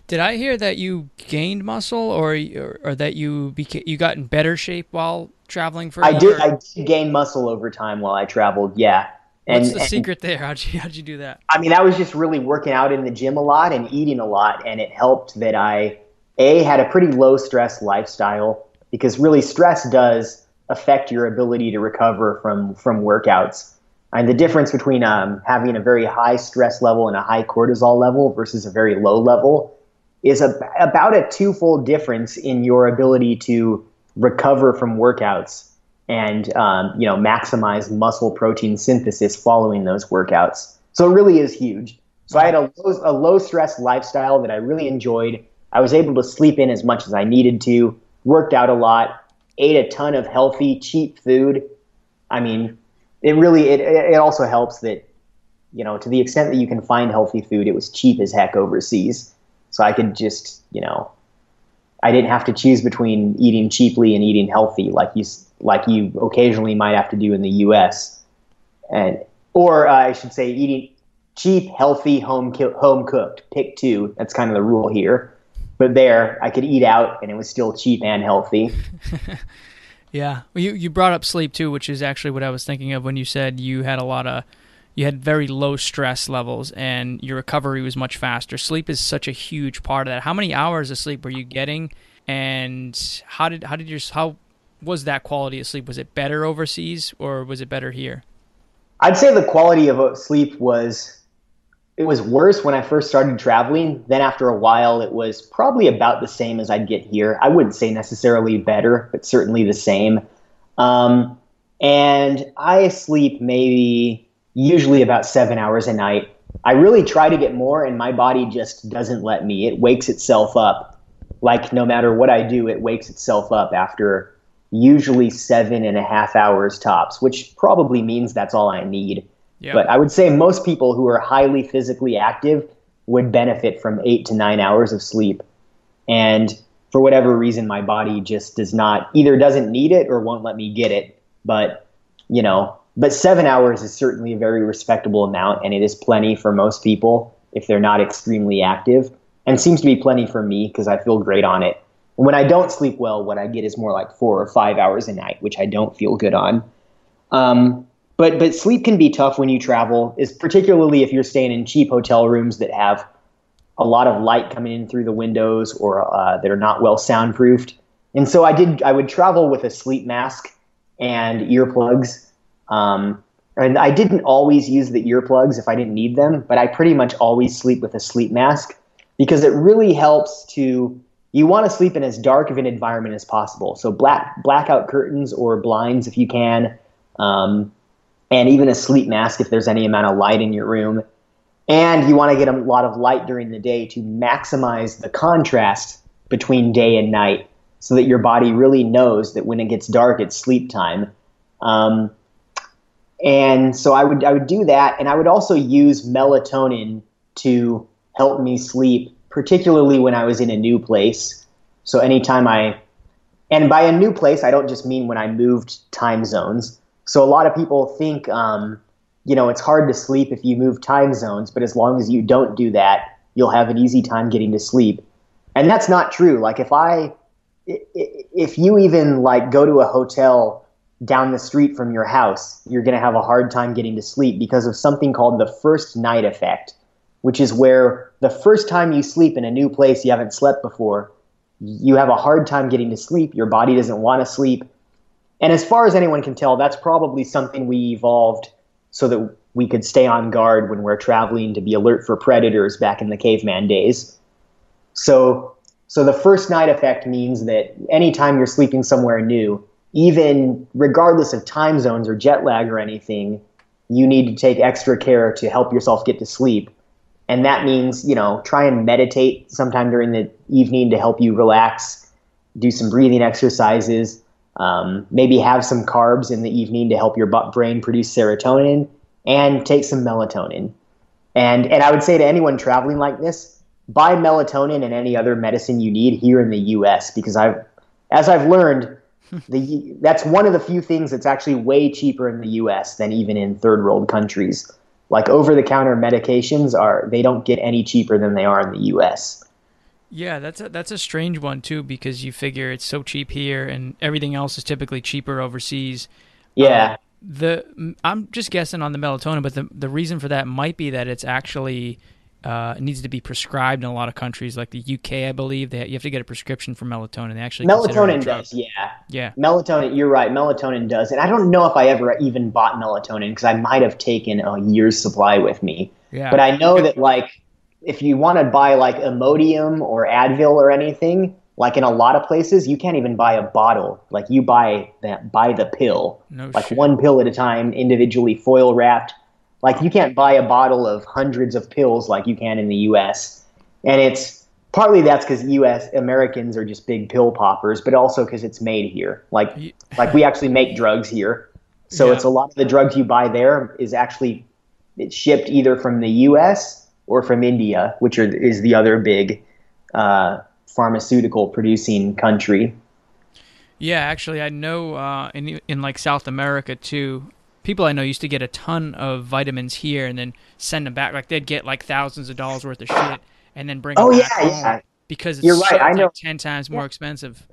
Did I hear that you gained muscle, or or, or that you became you got in better shape while traveling for?
I did. I did gain muscle over time while I traveled. Yeah.
And, What's the and, secret there? How'd you how'd you do that?
I mean, I was just really working out in the gym a lot and eating a lot, and it helped that I a had a pretty low stress lifestyle because really stress does affect your ability to recover from from workouts. And the difference between um, having a very high stress level and a high cortisol level versus a very low level is a, about a twofold difference in your ability to recover from workouts and um, you know maximize muscle protein synthesis following those workouts. So it really is huge. So I had a low, a low stress lifestyle that I really enjoyed. I was able to sleep in as much as I needed to. Worked out a lot. Ate a ton of healthy, cheap food. I mean, it really it it also helps that you know to the extent that you can find healthy food, it was cheap as heck overseas. So I could just, you know, I didn't have to choose between eating cheaply and eating healthy, like you like you occasionally might have to do in the U.S. and or uh, I should say eating cheap, healthy, home home cooked. Pick two. That's kind of the rule here. But there, I could eat out, and it was still cheap and healthy.
yeah, well, you you brought up sleep too, which is actually what I was thinking of when you said you had a lot of you had very low stress levels and your recovery was much faster. Sleep is such a huge part of that. How many hours of sleep were you getting and how did how did your how was that quality of sleep? Was it better overseas or was it better here?
I'd say the quality of sleep was it was worse when I first started traveling. Then after a while it was probably about the same as I'd get here. I wouldn't say necessarily better, but certainly the same. Um, and I sleep maybe usually about seven hours a night. I really try to get more, and my body just doesn't let me. It wakes itself up like no matter what I do, it wakes itself up after usually seven and a half hours tops, which probably means that's all I need.
Yeah.
But I would say most people who are highly physically active would benefit from eight to nine hours of sleep. And for whatever reason, my body just does not either doesn't need it or won't let me get it. But, you know, but seven hours is certainly a very respectable amount, and it is plenty for most people if they're not extremely active, and seems to be plenty for me because I feel great on it. When I don't sleep well, what I get is more like four or five hours a night, which I don't feel good on. Um, but but sleep can be tough when you travel, is particularly if you're staying in cheap hotel rooms that have a lot of light coming in through the windows or uh, that are not well soundproofed. And so I did. I would travel with a sleep mask and earplugs. Um, and I didn't always use the earplugs if I didn't need them, but I pretty much always sleep with a sleep mask because it really helps to. You want to sleep in as dark of an environment as possible. So black blackout curtains or blinds if you can, um, and even a sleep mask if there's any amount of light in your room. And you want to get a lot of light during the day to maximize the contrast between day and night so that your body really knows that when it gets dark, it's sleep time. Um, and so I would I would do that, and I would also use melatonin to help me sleep, particularly when I was in a new place. So anytime I, and by a new place, I don't just mean when I moved time zones. So a lot of people think, um, you know, it's hard to sleep if you move time zones, but as long as you don't do that, you'll have an easy time getting to sleep. And that's not true. Like if I, if you even like go to a hotel down the street from your house, you're going to have a hard time getting to sleep because of something called the first night effect, which is where the first time you sleep in a new place you haven't slept before, you have a hard time getting to sleep. Your body doesn't want to sleep. And as far as anyone can tell, that's probably something we evolved so that we could stay on guard when we're traveling to be alert for predators back in the caveman days. So, so the first night effect means that anytime you're sleeping somewhere new, even regardless of time zones or jet lag or anything, you need to take extra care to help yourself get to sleep. And that means, you know, try and meditate sometime during the evening to help you relax, do some breathing exercises, um, maybe have some carbs in the evening to help your brain produce serotonin, and take some melatonin. And, and I would say to anyone traveling like this, buy melatonin and any other medicine you need here in the US because I've, as I've learned, the that's one of the few things that's actually way cheaper in the U.S. than even in third world countries. Like over the counter medications are they don't get any cheaper than they are in the U.S.
Yeah, that's a, that's a strange one too because you figure it's so cheap here and everything else is typically cheaper overseas.
Yeah.
Uh, the I'm just guessing on the melatonin, but the the reason for that might be that it's actually uh, it needs to be prescribed in a lot of countries, like the UK, I believe. That you have to get a prescription for melatonin. They actually
melatonin does, yeah,
yeah.
Melatonin, you're right. Melatonin does, and I don't know if I ever even bought melatonin because I might have taken a year's supply with me.
Yeah.
But I know that like if you want to buy like Imodium or Advil or anything, like in a lot of places, you can't even buy a bottle. Like you buy that buy the pill,
no
like
shit.
one pill at a time, individually foil wrapped like you can't buy a bottle of hundreds of pills like you can in the U.S. And it's partly that's because U.S. Americans are just big pill poppers, but also because it's made here. Like like we actually make drugs here, so
Yeah.
it's a lot of the drugs you buy there is actually it's shipped either from the U.S. or from India, which are, is the other big uh, pharmaceutical producing country.
Yeah, actually, I know uh, in in like South America too. People I know used to get a ton of vitamins here and then send them back. Like they'd get like thousands of dollars worth of shit and then bring
Oh
them
yeah,
back home
yeah.
because it's
You're right, I know.
like ten times more expensive.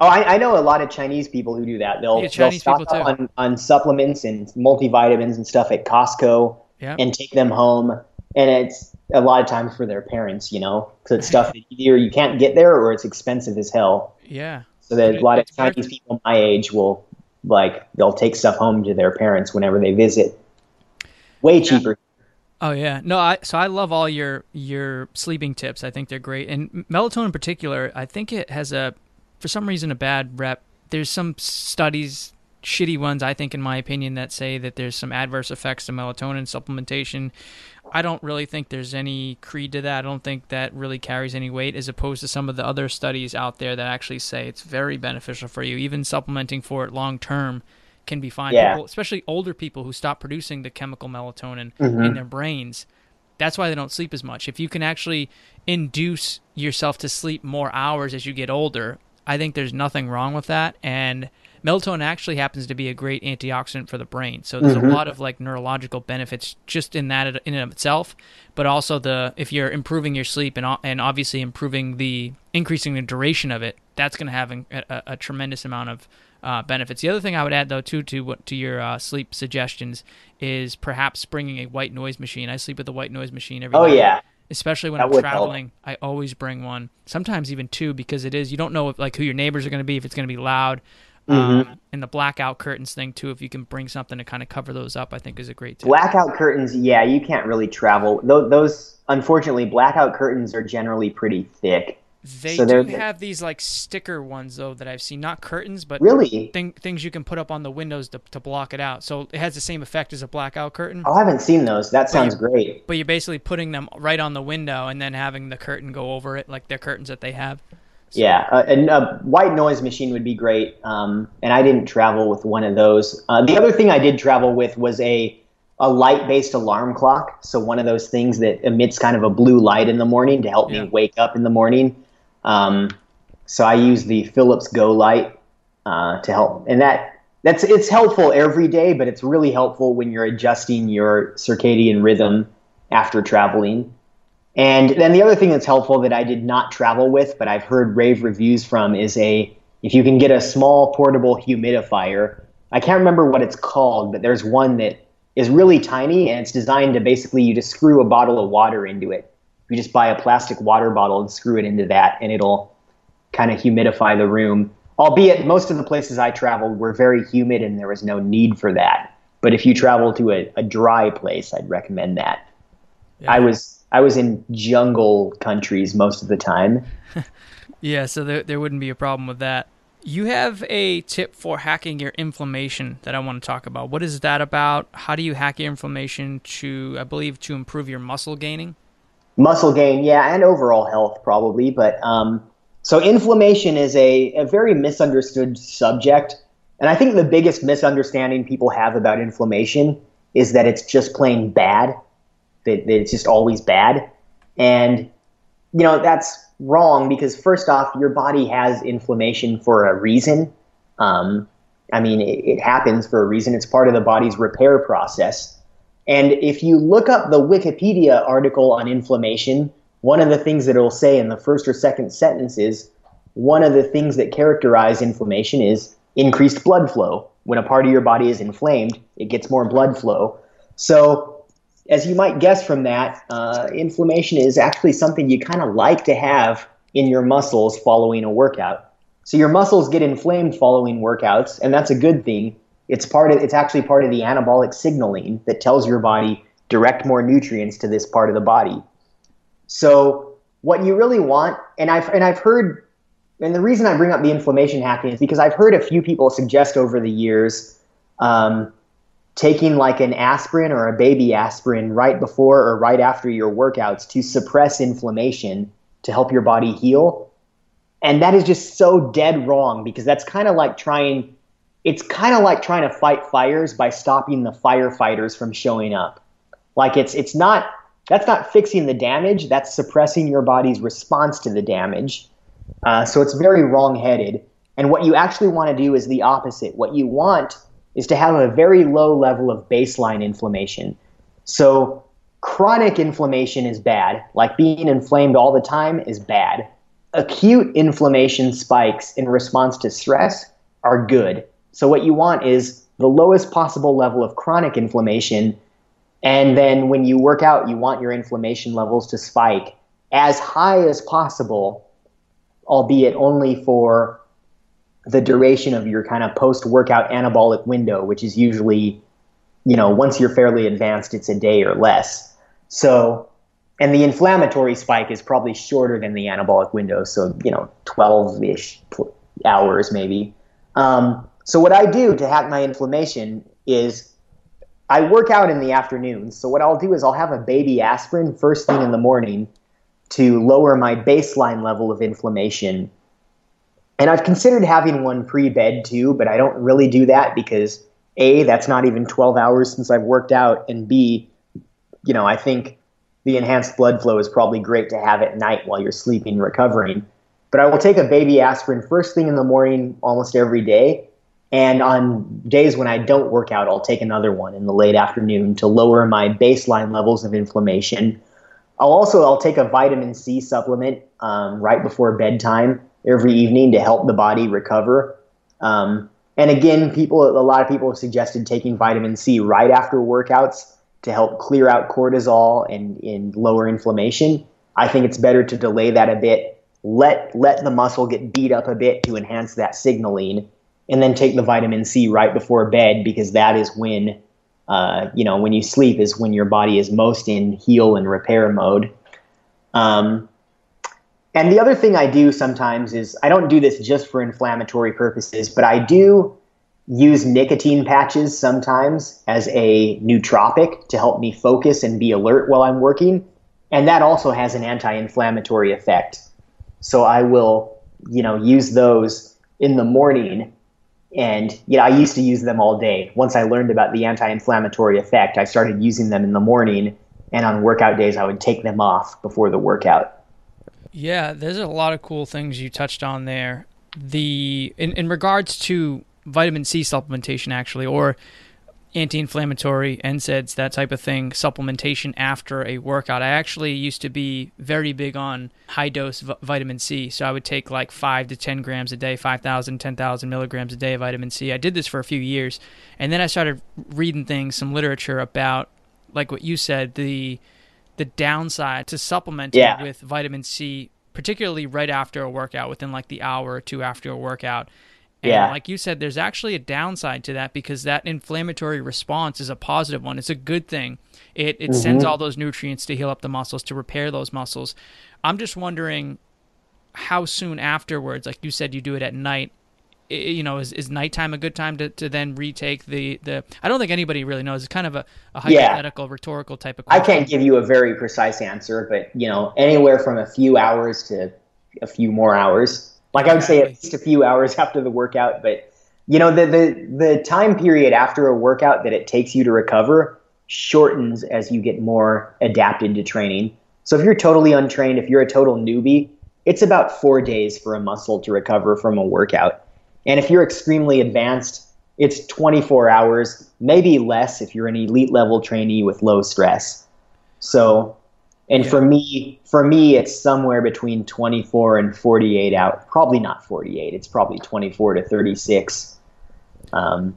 Oh, I, I know a lot of Chinese people who do that. They'll,
Yeah,
they'll stock
people
up on, on supplements and multivitamins and stuff at Costco
Yeah.
and take them home. And it's a lot of times for their parents, you know, because it's stuff that either you can't get there or it's expensive as hell.
Yeah.
So that a lot of Chinese
it.
people my age will like they'll take stuff home to their parents whenever they visit. Way cheaper.
Oh yeah, no. I so I love all your your sleeping tips. I think they're great, and melatonin in particular. I think it has a, for some reason, a bad rep. There's some studies shitty ones, I think, in my opinion, that say that there's some adverse effects to melatonin supplementation. I don't really think there's any creed to that. I don't think that really carries any weight as opposed to some of the other studies out there that actually say it's very beneficial for you. Even supplementing for it long term can be fine.
Yeah.
People, especially older people who stop producing the chemical melatonin
Mm-hmm.
in their brains. That's why they don't sleep as much. If you can actually induce yourself to sleep more hours as you get older, I think there's nothing wrong with that. And melatonin actually happens to be a great antioxidant for the brain. So there's a lot of like neurological benefits just in that in and of itself, but also the if you're improving your sleep and and obviously improving the increasing the duration of it, that's going to have a, a, a tremendous amount of uh, benefits. The other thing I would add though too to what to your uh, sleep suggestions is perhaps bringing a white noise machine. I sleep with a white noise machine every
Oh
night
yeah.
especially when
That
I'm
would help.
traveling. I always bring one. Sometimes even two because it is you don't know if, like who your neighbors are going to be if it's going to be loud.
Mm-hmm.
Um, and the blackout curtains thing too. If you can bring something to kind of cover those up, I think is a great tip.
Blackout curtains, yeah, you can't really travel. Those, those unfortunately, blackout curtains are generally pretty thick.
They
so
do have these like sticker ones though that I've seen, not curtains, but
Really?
thing, things you can put up on the windows to, to block it out. So it has the same effect as a blackout curtain.
Oh, I haven't seen those. That sounds great.
But you're basically putting them right on the window and then having the curtain go over it, like their curtains that they have.
Yeah, uh, and a white noise machine would be great. Um, and I didn't travel with one of those. Uh, the other thing I did travel with was a a light based alarm clock. So one of those things that emits kind of a blue light in the morning to help
Yeah.
me wake up in the morning. Um, so I use the Philips goLITE uh, to help, and that that's it's helpful every day, but it's really helpful when you're adjusting your circadian rhythm after traveling. And then the other thing that's helpful that I did not travel with, but I've heard rave reviews from, is a if you can get a small portable humidifier. I can't remember what it's called, but there's one that is really tiny and it's designed to basically you just screw a bottle of water into it. You just buy a plastic water bottle and screw it into that, and it'll kind of humidify the room. Albeit most of the places I traveled were very humid and there was no need for that. But if you travel to a, a dry place, I'd recommend that. I was I was in jungle countries most of the time.
Yeah, so there, there wouldn't be a problem with that. You have a tip for hacking your inflammation that I want to talk about. What is that about? How do you hack your inflammation to, I believe, to improve your muscle gaining?
Muscle gain, yeah, and overall health probably. But um, so inflammation is a, a very misunderstood subject. And I think the biggest misunderstanding people have about inflammation is that it's just plain bad, that, that it's just always bad. And, you know, that's wrong because, first off, your body has inflammation for a reason. Um, I mean, it, it happens for a reason, it's part of the body's repair process. And if you look up the Wikipedia article on inflammation, one of the things that it'll say in the first or second sentence is one of the things that characterize inflammation is increased blood flow. When a part of your body is inflamed, it gets more blood flow. So, as you might guess from that, uh, inflammation is actually something you kind of like to have in your muscles following a workout. So your muscles get inflamed following workouts, and that's a good thing. It's part of it's actually part of the anabolic signaling that tells your body direct more nutrients to this part of the body. So what you really want, and I've and I've heard, and the reason I bring up the inflammation hacking is because I've heard a few people suggest over the years um, taking like an aspirin or a baby aspirin right before or right after your workouts to suppress inflammation to help your body heal. And that is just so dead wrong because that's kind of like trying it's kind of like trying to fight fires by stopping the firefighters from showing up. Like it's it's not that's not fixing the damage, that's suppressing your body's response to the damage. Uh, so it's very wrong-headed. And what you actually want to do is the opposite. What you want is to have a very low level of baseline inflammation. So chronic inflammation is bad. Like being inflamed all the time is bad. Acute inflammation spikes in response to stress are good. So what you want is the lowest possible level of chronic inflammation. And then when you work out, you want your inflammation levels to spike as high as possible, albeit only for the duration of your kind of post workout anabolic window, which is usually, you know, once you're fairly advanced, it's a day or less. So, and the inflammatory spike is probably shorter than the anabolic window. So, you know, 12 ish hours maybe. Um, So what I do to hack my inflammation is I work out in the afternoon. So what I'll do is I'll have a baby aspirin first thing in the morning to lower my baseline level of inflammation. And I've considered having one pre-bed too, but I don't really do that because A, that's not even 12 hours since I've worked out, and B, you know, I think the enhanced blood flow is probably great to have at night while you're sleeping recovering. But I will take a baby aspirin first thing in the morning almost every day. And on days when I don't work out, I'll take another one in the late afternoon to lower my baseline levels of inflammation. I'll also I'll take a vitamin C supplement um, right before bedtime every evening to help the body recover. Um, and again, people a lot of people have suggested taking vitamin C right after workouts to help clear out cortisol and, and lower inflammation. I think it's better to delay that a bit, let let the muscle get beat up a bit to enhance that signaling, and then take the vitamin C right before bed because that is when uh, you know when you sleep is when your body is most in heal and repair mode. Um, and the other thing I do sometimes is I don't do this just for inflammatory purposes, but I do use nicotine patches sometimes as a nootropic to help me focus and be alert while I'm working. And that also has an anti inflammatory effect. So I will, you know, use those in the morning. And, you know, I used to use them all day. Once I learned about the anti inflammatory effect, I started using them in the morning. And on workout days, I would take them off before the workout.
Yeah, there's a lot of cool things you touched on there. The in, in regards to vitamin C supplementation actually, or anti-inflammatory NSAIDs, that type of thing, supplementation after a workout. I actually used to be very big on high dose v- vitamin C. So I would take like 5 to 10 grams a day, 5,000, 10,000 milligrams a day of vitamin C. I did this for a few years. And then I started reading things, some literature about, like what you said, the the downside to supplementing
yeah.
with vitamin C, particularly right after a workout, within like the hour or two after a workout. And
yeah.
like you said, there's actually a downside to that because that inflammatory response is a positive one. It's a good thing. It it mm-hmm. sends all those nutrients to heal up the muscles, to repair those muscles. I'm just wondering how soon afterwards, like you said, you do it at night. You know, is, is nighttime a good time to, to then retake the, the I don't think anybody really knows. It's kind of a, a hypothetical, yeah. rhetorical type of question.
I can't give you a very precise answer, but you know, anywhere from a few hours to a few more hours. Like I would say at least a few hours after the workout, but you know the the the time period after a workout that it takes you to recover shortens as you get more adapted to training. So if you're totally untrained, if you're a total newbie, it's about 4 days for a muscle to recover from a workout. And if you're extremely advanced, it's 24 hours, maybe less if you're an elite level trainee with low stress. So and yeah. for me, for me, it's somewhere between 24 and 48 out. Probably not 48. It's probably 24 to 36. Um,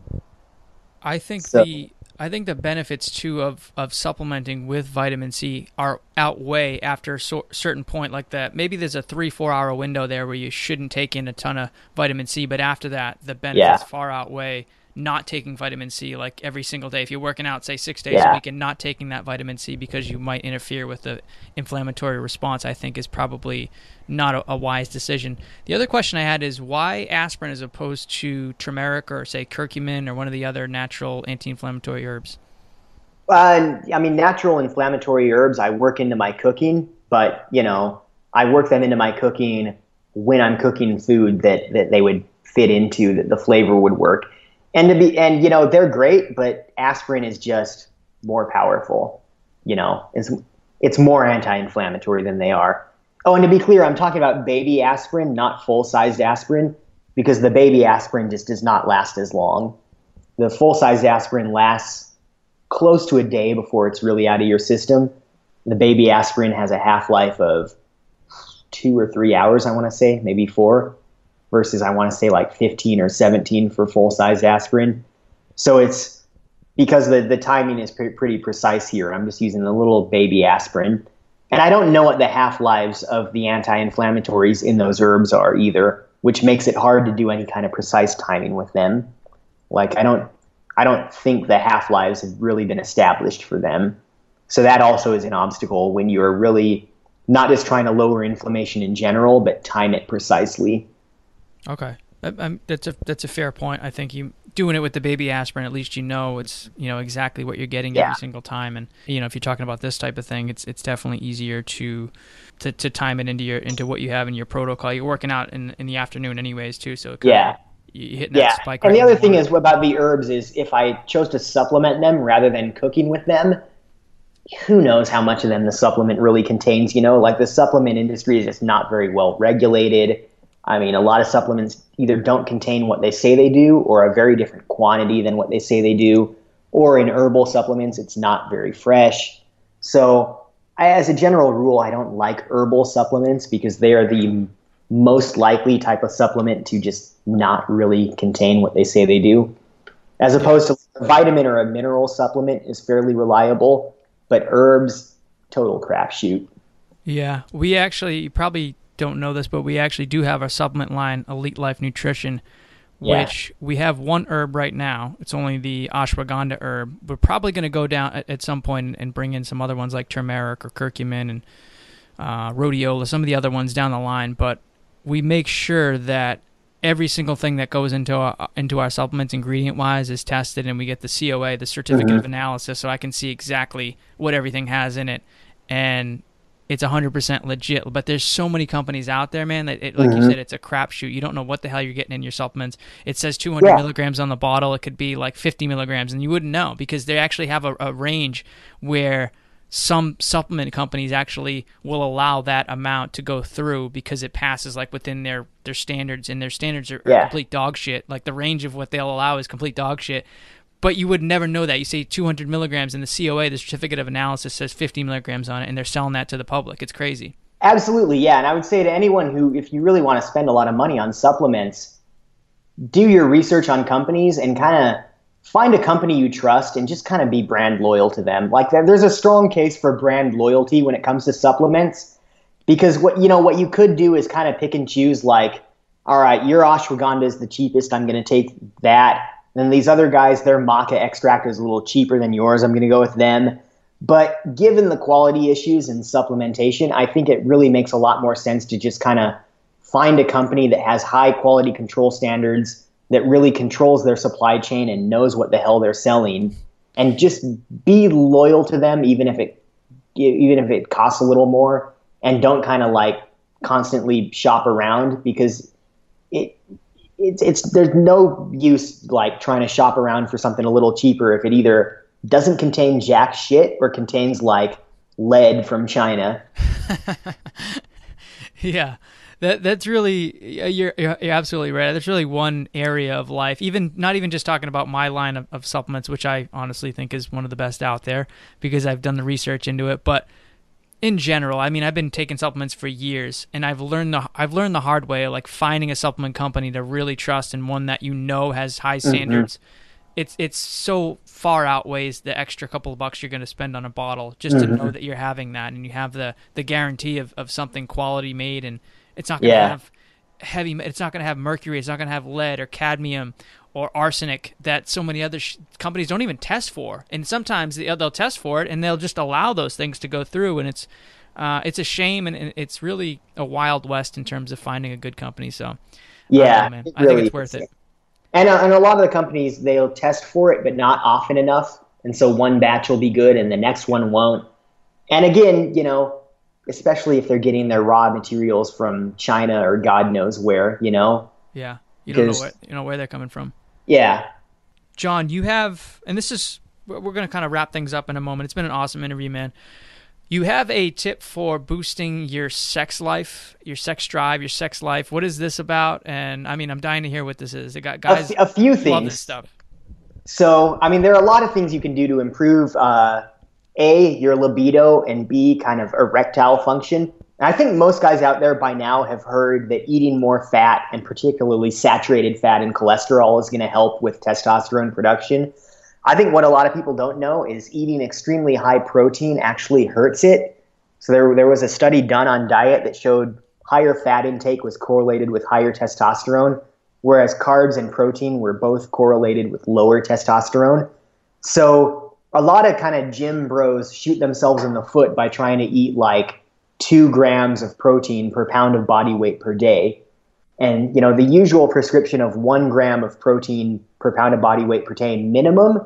I think so, the I think the benefits too of, of supplementing with vitamin C are outweigh after a so, certain point like that. Maybe there's a three four hour window there where you shouldn't take in a ton of vitamin C, but after that, the benefits yeah. far outweigh not taking vitamin C like every single day. If you're working out, say six days yeah. a week, and not taking that vitamin C because you might interfere with the inflammatory response, I think is probably not a, a wise decision. The other question I had is why aspirin as opposed to turmeric or say curcumin or one of the other natural anti-inflammatory herbs.
Uh, I mean, natural inflammatory herbs I work into my cooking, but you know, I work them into my cooking when I'm cooking food that that they would fit into that the flavor would work and to be and you know they're great, but aspirin is just more powerful. You know, it's it's more anti-inflammatory than they are. Oh, and to be clear, I'm talking about baby aspirin, not full-sized aspirin, because the baby aspirin just does not last as long. The full-sized aspirin lasts close to a day before it's really out of your system. The baby aspirin has a half-life of two or three hours, I want to say, maybe four versus I want to say like 15 or 17 for full size aspirin. So it's because the, the timing is pre- pretty precise here. I'm just using a little baby aspirin. And I don't know what the half lives of the anti inflammatories in those herbs are either, which makes it hard to do any kind of precise timing with them. Like I don't I don't think the half lives have really been established for them. So that also is an obstacle when you're really not just trying to lower inflammation in general, but time it precisely.
Okay. I, that's a that's a fair point. I think you doing it with the baby aspirin, at least you know it's you know exactly what you're getting
Yeah.
every single time. And you know if you're talking about this type of thing, it's it's definitely easier to to, to time it into your into what you have in your protocol. You're working out in in the afternoon anyways too, so
Yeah.
you hitting that
Yeah.
spike.
And
right
the other thing is about the herbs is if I chose to supplement them rather than cooking with them, who knows how much of them the supplement really contains, you know? Like the supplement industry is just not very well regulated. I mean, a lot of supplements either don't contain what they say they do or a very different quantity than what they say they do, or in herbal supplements it's not very fresh. So, I, as a general rule, I don't like herbal supplements because they are the most likely type of supplement to just not really contain what they say they do. As opposed to a vitamin or a mineral supplement is fairly reliable, but herbs, total crapshoot.
Yeah, we actually probably don't know this, but we actually do have our supplement line, Elite Life Nutrition,
Yeah.
which we have one herb right now. It's only the ashwagandha herb. We're probably going to go down at, at some point and bring in some other ones like turmeric or curcumin and uh, rhodiola, some of the other ones down the line. But we make sure that every single thing that goes into our, into our supplements ingredient wise is tested and we get the COA, the certificate of analysis, so I can see exactly what everything has in it. And it's 100% legit. But there's so many companies out there, man, that it, like you mm-hmm. said, it's a crapshoot. You don't know what the hell you're getting in your supplements. It says 200
Yeah.
milligrams on the bottle. It could be like 50 milligrams, and you wouldn't know because they actually have a, a range where some supplement companies actually will allow that amount to go through because it passes like within their their standards and their standards are, are
Yeah.
complete dog shit like the range of what they'll allow is complete dog shit but you would never know that you say 200 milligrams in the coa the certificate of analysis says 50 milligrams on it and they're selling that to the public it's crazy
Absolutely, yeah. And I would say to anyone who, if you really want to spend a lot of money on supplements, do your research on companies and kind of find a company you trust and just kind of be brand loyal to them. Like there's a strong case for brand loyalty when it comes to supplements because what you know what you could do is kind of pick and choose like all right, your ashwagandha is the cheapest, I'm going to take that. Then these other guys their maca extract is a little cheaper than yours, I'm going to go with them. But given the quality issues and supplementation, I think it really makes a lot more sense to just kind of find a company that has high quality control standards, that really controls their supply chain and knows what the hell they're selling, and just be loyal to them, even if it even if it costs a little more, and don't kind of like constantly shop around because it it's it's there's no use like trying to shop around for something a little cheaper if it either doesn't contain jack shit or contains like lead from China.
yeah. That that's really you're, you're absolutely right. That's really one area of life. Even not even just talking about my line of, of supplements which i honestly think is one of the best out there because i've done the research into it. But in general i mean i've been taking supplements for years and i've learned the i've learned the hard way like finding a supplement company to really trust and one that you know has high mm-hmm. standards. It's it's so far outweighs the extra couple of bucks you're going to spend on a bottle just to know mm-hmm. that you're having that and you have the the guarantee of, of something quality made and it's not going to
Yeah.
have heavy it's not going to have mercury it's not going to have lead or cadmium or arsenic that so many other sh- companies don't even test for and sometimes they- they'll test for it and they'll just allow those things to go through and it's uh, it's a shame and it's really a wild west in terms of finding a good company so
Yeah,
know, man.
it
I think it's worth it.
And uh, and a lot of the companies they'll test for it, but not often enough, and so one batch will be good and the next one won't. And again, you know, especially if they're getting their raw materials from China or God knows where, you know.
yeah you don't know what you know where they're coming from
Yeah,
John, you have, and this is, we're going to kind of wrap things up in a moment. It's been an awesome interview, man. You have a tip for boosting your sex life, your sex drive, your sex life. What is this about? And I mean, I'm dying to hear what this is. They got
a,
guys
f- a few
love this
things.
stuff.
So, I mean, there are a lot of things you can do to improve uh, A, your libido, and B, kind of erectile function. I think most guys out there by now have heard that eating more fat, and particularly saturated fat and cholesterol, is going to help with testosterone production. I think what a lot of people don't know is eating extremely high protein actually hurts it. So, there, there was a study done on diet that showed higher fat intake was correlated with higher testosterone whereas carbs and protein were both correlated with lower testosterone. So a lot of kind of gym bros shoot themselves in the foot by trying to eat like two grams of protein per pound of body weight per day. And you know, the usual prescription of one gram of protein per pound of body weight per day minimum,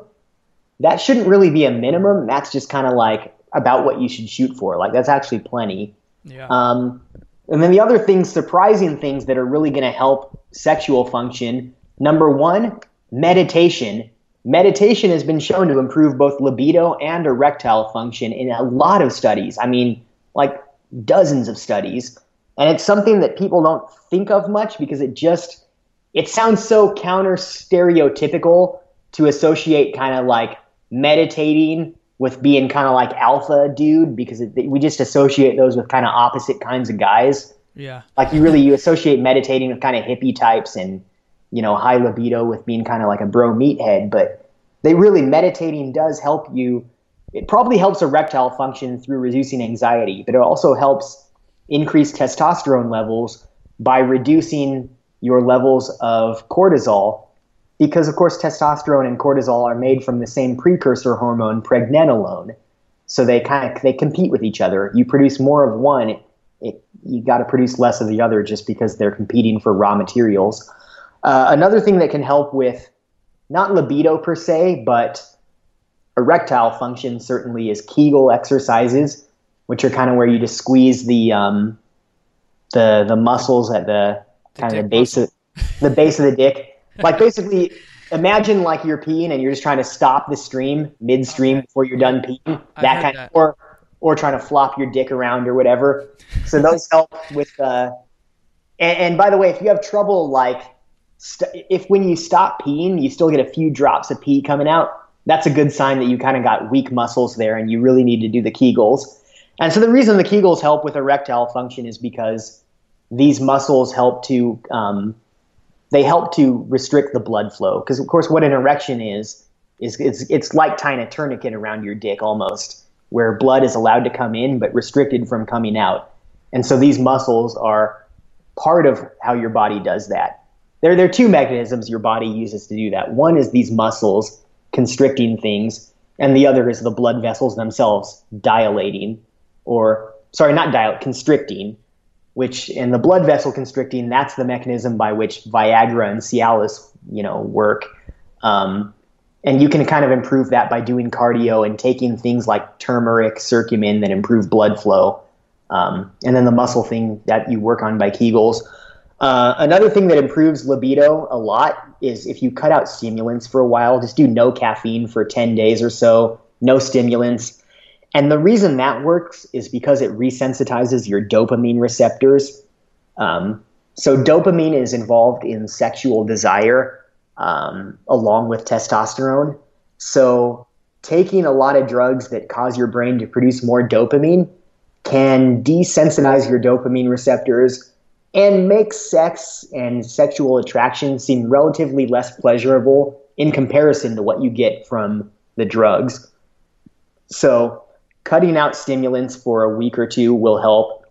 that shouldn't really be a minimum. That's just kind of like about what you should shoot for. Like that's actually plenty.
Yeah.
Um, and then the other things, surprising things that are really going to help sexual function. Number one, meditation. Meditation has been shown to improve both libido and erectile function in a lot of studies. I mean, like dozens of studies. And it's something that people don't think of much because it just it sounds so counter stereotypical to associate kind of like meditating with being kind of like alpha dude because it, we just associate those with kind of opposite kinds of guys.
Yeah.
Like you really you associate meditating with kind of hippie types and you know high libido with being kind of like a bro meathead, but they really meditating does help you. It probably helps erectile function through reducing anxiety, but it also helps increase testosterone levels by reducing your levels of cortisol because of course testosterone and cortisol are made from the same precursor hormone pregnenolone. So they kind of they compete with each other. You produce more of one it, it, you got to produce less of the other just because they're competing for raw materials. Uh, another thing that can help with not libido per se but erectile function certainly is kegel exercises which are kind of where you just squeeze the um, the the muscles at the, the kind of the base muscle. of the base of the dick. Like basically, imagine like you're peeing and you're just trying to stop the stream midstream okay. before you're done peeing. That kind that. of or or trying to flop your dick around or whatever. So those help with. Uh, and, and by the way, if you have trouble like st- if when you stop peeing, you still get a few drops of pee coming out, that's a good sign that you kind of got weak muscles there and you really need to do the Kegels. And so the reason the Kegels help with erectile function is because these muscles help to um, they help to restrict the blood flow. Because of course, what an erection is is it's it's like tying a tourniquet around your dick almost, where blood is allowed to come in but restricted from coming out. And so these muscles are part of how your body does that. There, there are two mechanisms your body uses to do that. One is these muscles constricting things, and the other is the blood vessels themselves dilating or sorry, not dilate, constricting, which in the blood vessel constricting, that's the mechanism by which Viagra and Cialis, you know, work. Um, and you can kind of improve that by doing cardio and taking things like turmeric, curcumin that improve blood flow. Um, and then the muscle thing that you work on by Kegels. Uh, another thing that improves libido a lot is if you cut out stimulants for a while, just do no caffeine for 10 days or so, no stimulants. And the reason that works is because it resensitizes your dopamine receptors. Um, so, dopamine is involved in sexual desire um, along with testosterone. So, taking a lot of drugs that cause your brain to produce more dopamine can desensitize your dopamine receptors and make sex and sexual attraction seem relatively less pleasurable in comparison to what you get from the drugs. So, cutting out stimulants for a week or two will help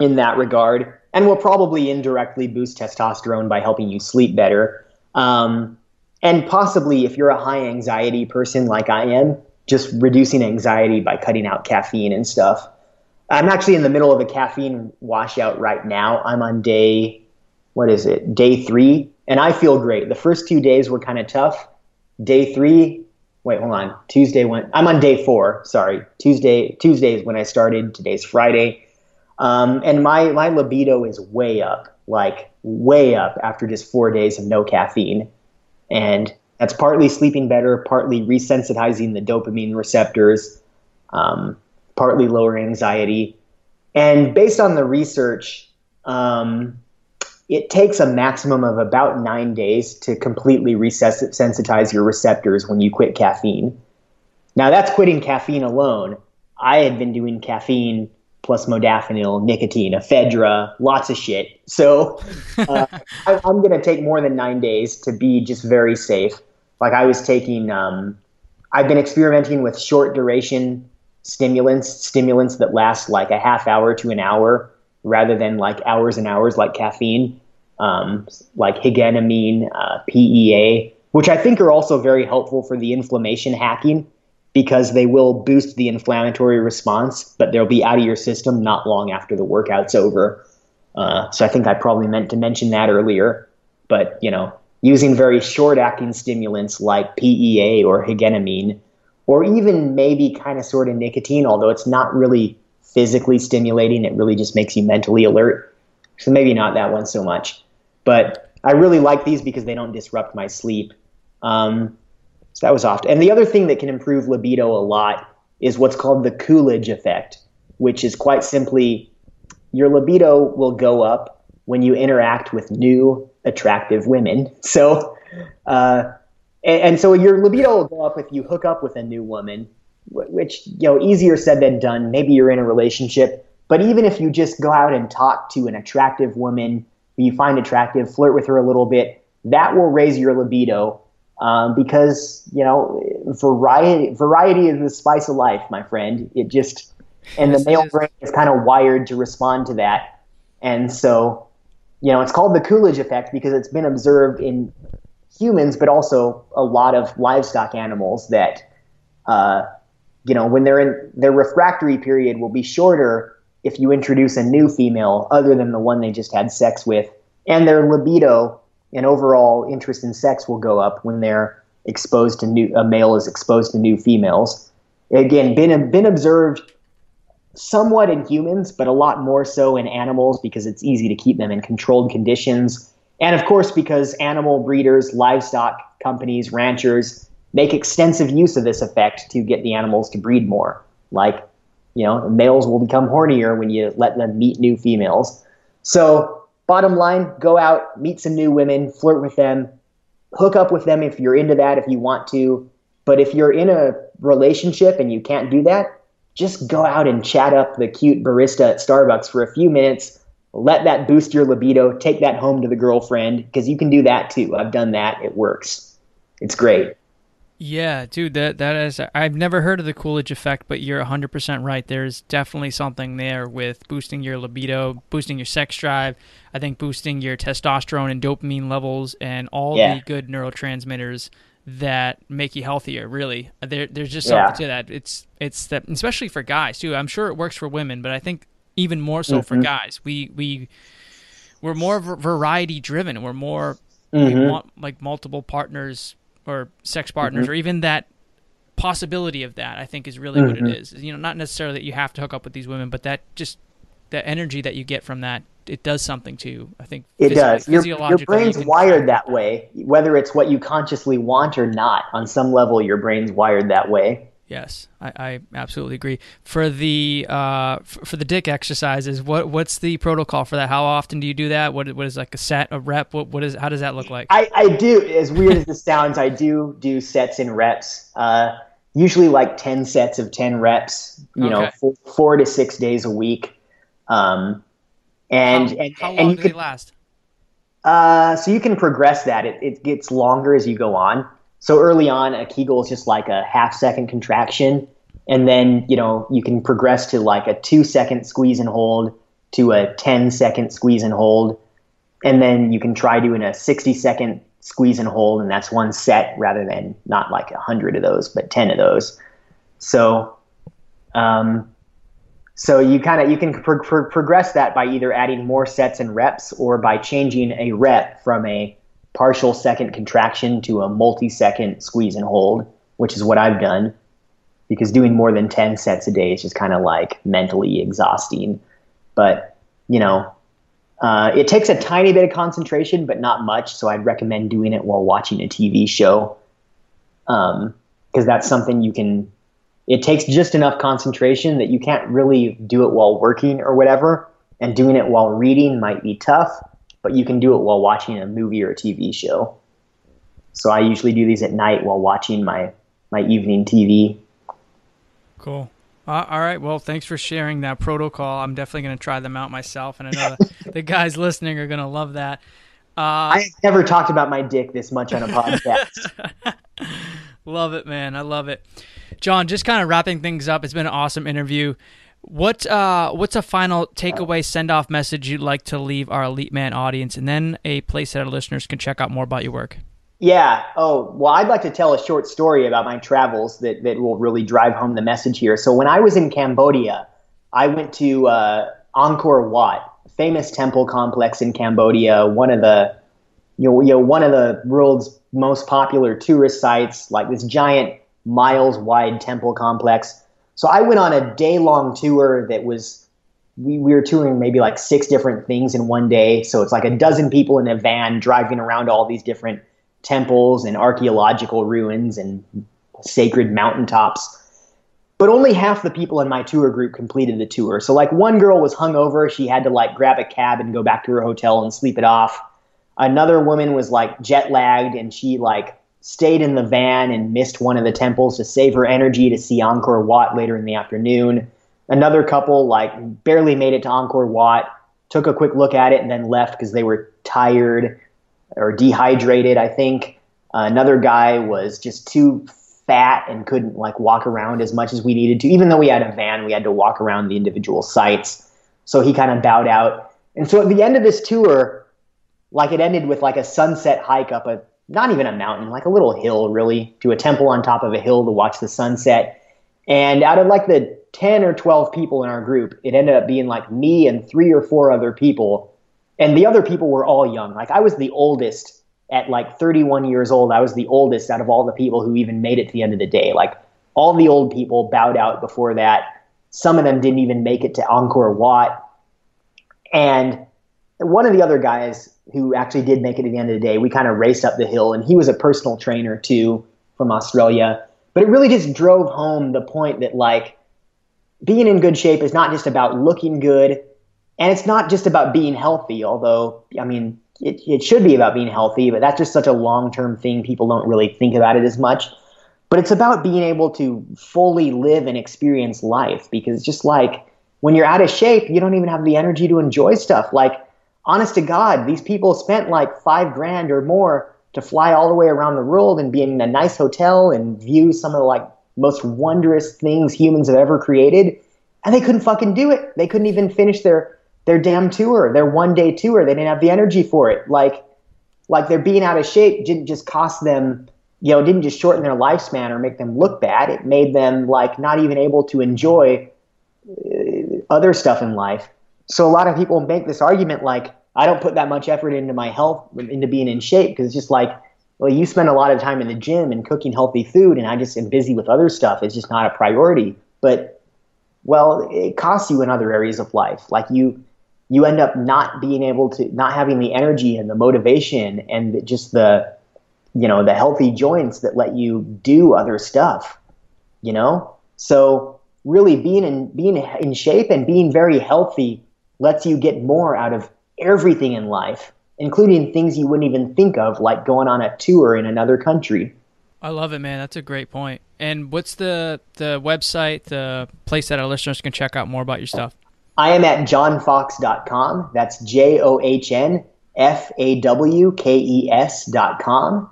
in that regard and will probably indirectly boost testosterone by helping you sleep better. Um, and possibly, if you're a high anxiety person like I am, just reducing anxiety by cutting out caffeine and stuff. I'm actually in the middle of a caffeine washout right now. I'm on day, what is it, day three, and I feel great. The first two days were kind of tough. Day three, wait, hold on. Tuesday went. I'm on day four. Sorry, Tuesday. Tuesday is when I started. Today's Friday, um, and my my libido is way up, like way up after just four days of no caffeine, and that's partly sleeping better, partly resensitizing the dopamine receptors, um, partly lower anxiety, and based on the research. Um, it takes a maximum of about nine days to completely resensitize your receptors when you quit caffeine. Now, that's quitting caffeine alone. I had been doing caffeine plus modafinil, nicotine, ephedra, lots of shit. So uh, I, am going to take more than nine days to be just very safe. Like I was taking, um, I've been experimenting with short duration stimulants, stimulants that last like a half hour to an hour rather than like hours and hours like caffeine, um, like higenamine, uh, PEA, which I think are also very helpful for the inflammation hacking because they will boost the inflammatory response, but they'll be out of your system not long after the workout's over. Uh, so I think I probably meant to mention that earlier. But you know, using very short-acting stimulants like PEA or higenamine, or even maybe kind of sort of nicotine, although it's not really physically stimulating, it really just makes you mentally alert. So maybe not that one so much. But I really like these because they don't disrupt my sleep. Um, so that was off. And the other thing that can improve libido a lot is what's called the Coolidge effect, which is quite simply your libido will go up when you interact with new attractive women. So, uh, and, and, so your libido will go up if you hook up with a new woman, which you know easier said than done. Maybe you're in a relationship, but even if you just go out and talk to an attractive woman who you find attractive, flirt with her a little bit, that will raise your libido um, because you know variety variety is the spice of life, my friend. It just and the male brain is kind of wired to respond to that, and so you know it's called the Coolidge effect because it's been observed in humans, but also a lot of livestock animals that uh, you know when they're in their refractory period will be shorter if you introduce a new female other than the one they just had sex with, and their libido and overall interest in sex will go up when they're exposed to new a male is exposed to new females. Again, been been observed somewhat in humans, but a lot more so in animals because it's easy to keep them in controlled conditions. And of course, because animal breeders, livestock companies, ranchers make extensive use of this effect to get the animals to breed more. Like you know, males will become hornier when you let them meet new females. So, bottom line, go out, meet some new women, flirt with them, hook up with them if you're into that, if you want to. But if you're in a relationship and you can't do that, just go out and chat up the cute barista at Starbucks for a few minutes. Let that boost your libido. Take that home to the girlfriend because you can do that too. I've done that. It works. It's great.
Yeah, dude, that that is. I've never heard of the Coolidge effect, but you're 100% right. There's definitely something there with boosting your libido, boosting your sex drive. I think boosting your testosterone and dopamine levels and all yeah. the good neurotransmitters that make you healthier. Really, there, there's just something yeah. to that. It's it's that, especially for guys too. I'm sure it works for women, but I think even more so mm-hmm. for guys. We we we're more variety driven. We're more mm-hmm. we want like multiple partners or sex partners mm-hmm. or even that possibility of that i think is really mm-hmm. what it mm-hmm. you know not necessarily that you have to hook up with these women but that just the energy that you get from that it does something to i think
it does your, your brain's you wired that way whether it's what you consciously want or not on some level your brain's wired that way
Yes, I, I, absolutely agree. For the uh, for the dick exercises, what what's the protocol for that? How often do you do that? What what is like a set, a rep? What what is how does that look like?
I, I do. As weird as this sounds, I do do sets and reps. Uh, usually like ten sets of ten reps. You okay. know, four, four, to six days a week. Um, and
how,
and
how long
and you
do
can,
they last?
Uh, so you can progress that. It it gets longer as you go on. So early on, a Kegel is just like a half second contraction. And then, you know, you can progress to like a two second squeeze and hold to a 10 second squeeze and hold. And then you can try doing a 60 second squeeze and hold. And that's one set rather than not like a hundred of those, but 10 of those. So, um, so you kind of you can pro- pro- progress that by either adding more sets and reps or by changing a rep from a partial second contraction to a multi second squeeze and hold, which is what I've done because doing more than 10 sets a day is just kind of like mentally exhausting. But, you know, uh, it takes a tiny bit of concentration, but not much. So I'd recommend doing it while watching a TV show because um, that's something you can. It takes just enough concentration that you can't really do it while working or whatever. And doing it while reading might be tough but you can do it while watching a movie or a TV show. So I usually do these at night while watching my my evening TV.
Cool. Uh, all right. Well, thanks for sharing that protocol. I'm definitely going to try them out myself, and I know the, the guys listening are going to love that.
Uh, I never talked about my dick this much on a podcast.
love it, man. I love it. John, just kind of wrapping things up. It's been an awesome interview. What uh, what's a final takeaway send off message you'd like to leave our Elite Man audience, and then a place that our listeners can check out more about your work?
Yeah. Oh, well, I'd like to tell a short story about my travels that that will really drive home the message here. So when I was in Cambodia, I went to uh, Angkor Wat famous temple complex in Cambodia, one of the you know, you know one of the world's most popular tourist sites, like this giant miles wide temple complex. So I went on a day long tour that was we, we were touring maybe like six different things in one day. So it's like a dozen people in a van driving around all these different temples and archaeological ruins and sacred mountaintops. But only half the people in my tour group completed the tour. So like one girl was hungover, she had to like grab a cab and go back to her hotel and sleep it off. Another woman was like jet lagged and she like stayed in the van and missed one of the temples to save her energy to see Angkor Wat later in the afternoon. Another couple like barely made it to Angkor Wat, took a quick look at it and then left because they were tired or dehydrated, I think. Uh, another guy was just too fat and couldn't like walk around as much as we needed to. Even though we had a van, we had to walk around the individual sites. So he kind of bowed out. And so at the end of this tour, like it ended with like a sunset hike up a not even a mountain, like a little hill really, to a temple on top of a hill to watch the sunset. And out of like the 10 or 12 people in our group, it ended up being like me and three or four other people. And the other people were all young. Like I was the oldest at like 31 years old, I was the oldest out of all the people who even made it to the end of the day. Like all the old people bowed out before that. Some of them didn't even make it to Angkor Wat. And one of the other guys who actually did make it at the end of the day, we kind of raced up the hill, and he was a personal trainer too from Australia. But it really just drove home the point that like being in good shape is not just about looking good, and it's not just about being healthy. Although I mean, it, it should be about being healthy, but that's just such a long term thing. People don't really think about it as much. But it's about being able to fully live and experience life because just like when you're out of shape, you don't even have the energy to enjoy stuff. Like, honest to God, these people spent like five grand or more to fly all the way around the world and be in a nice hotel and view some of the like most wondrous things humans have ever created. And they couldn't fucking do it. They couldn't even finish their their damn tour, their one day tour. They didn't have the energy for it. Like, like their being out of shape didn't just cost them, you know, didn't just shorten their lifespan or make them look bad. It made them like not even able to enjoy uh, other stuff in life. So a lot of people make this argument like, I don't put that much effort into my health, into being in shape, because it's just like, well, you spend a lot of time in the gym and cooking healthy food, and I just am busy with other stuff. It's just not a priority. But well, it costs you in other areas of life. Like you, you end up not being able to not having the energy and the motivation and just the you know the healthy joints that let you do other stuff you know so really being in being in shape and being very healthy lets you get more out of everything in life including things you wouldn't even think of like going on a tour in another country
I love it, man. That's a great point. And what's the the website, the place that our listeners can check out more about your stuff?
I am at johnfawkes.com. That's J O H N F A W K E S.com.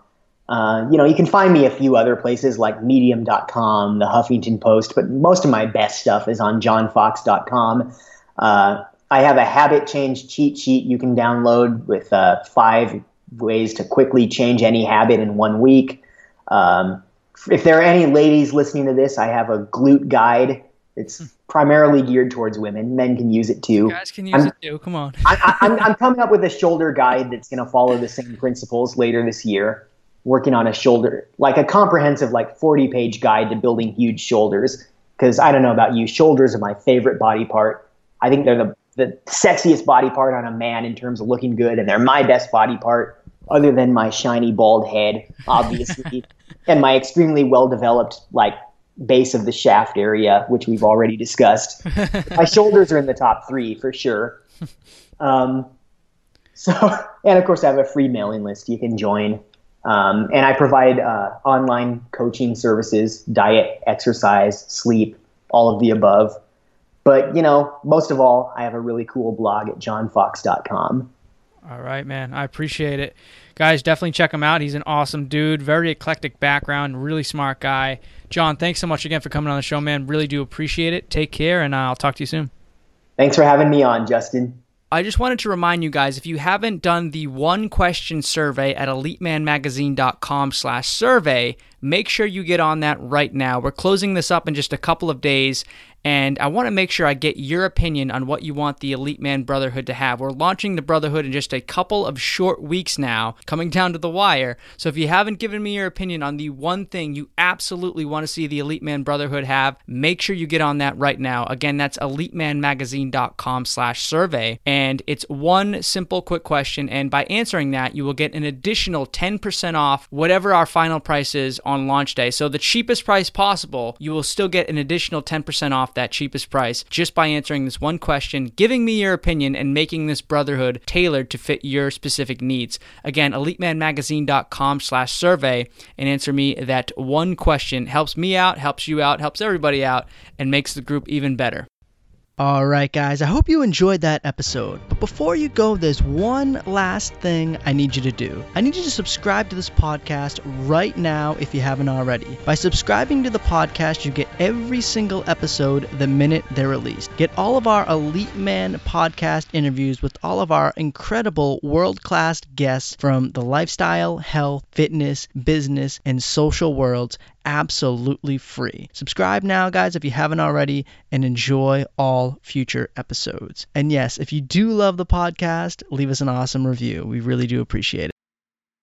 Uh, you know, you can find me a few other places like medium.com, the Huffington Post, but most of my best stuff is on johnfawkes.com. Uh, I have a habit change cheat sheet you can download with uh, five ways to quickly change any habit in one week. Um, if there are any ladies listening to this, I have a glute guide it's hmm. primarily geared towards women. Men can use it too.
Guys can use I'm, it too. Come on.
I, am I'm, I'm coming up with a shoulder guide that's going to follow the same principles later this year. Working on a shoulder, like a comprehensive, like 40 page guide to building huge shoulders. Because I don't know about you, shoulders are my favorite body part. I think they're the, the sexiest body part on a man in terms of looking good, and they're my best body part, other than my shiny bald head, obviously, and my extremely well developed, like base of the shaft area, which we've already discussed. My shoulders are in the top three for sure. Um, so, and of course, I have a free mailing list you can join. Um, and I provide uh, online coaching services, diet, exercise, sleep, all of the above. But, you know, most of all, I have a really cool blog at johnfawkes.com.
All right, man. I appreciate it. Guys, definitely check him out. He's an awesome dude, very eclectic background, really smart guy. John, thanks so much again for coming on the show, man. Really do appreciate it. Take care, and uh, I'll talk to you soon.
Thanks for having me on, Justin.
I just wanted to remind you guys if you haven't done the one question survey at elitemanmagazine.com slash survey, Make sure you get on that right now. We're closing this up in just a couple of days, and I want to make sure I get your opinion on what you want the Elite Man Brotherhood to have. We're launching the Brotherhood in just a couple of short weeks now, coming down to the wire. So if you haven't given me your opinion on the one thing you absolutely want to see the Elite Man Brotherhood have, make sure you get on that right now. Again, that's elitemanmagazine.com slash survey. And it's one simple quick question. And by answering that, you will get an additional 10% off whatever our final price is on launch day. So the cheapest price possible, you will still get an additional 10% that cheapest price just by answering this one question, giving me your opinion, and making this brotherhood tailored to fit your specific needs. Again, elitemanmagazine.com slash survey and answer me that one question. Helps me out, helps you out, helps everybody out, and makes the group even better.
All right, guys, I hope you enjoyed that episode. But before you go, there's one last thing I need you to do. I need you to subscribe to this podcast right now if you haven't already. By subscribing to the podcast, you get every single episode the minute they're released. Get all of our Elite Man podcast interviews with all of our incredible world class guests from the lifestyle, health, fitness, business, and social worlds absolutely free. Subscribe now, guys, if you haven't already, and enjoy all future episodes. And yes, if you do love the podcast, leave us an awesome review. We really do appreciate it.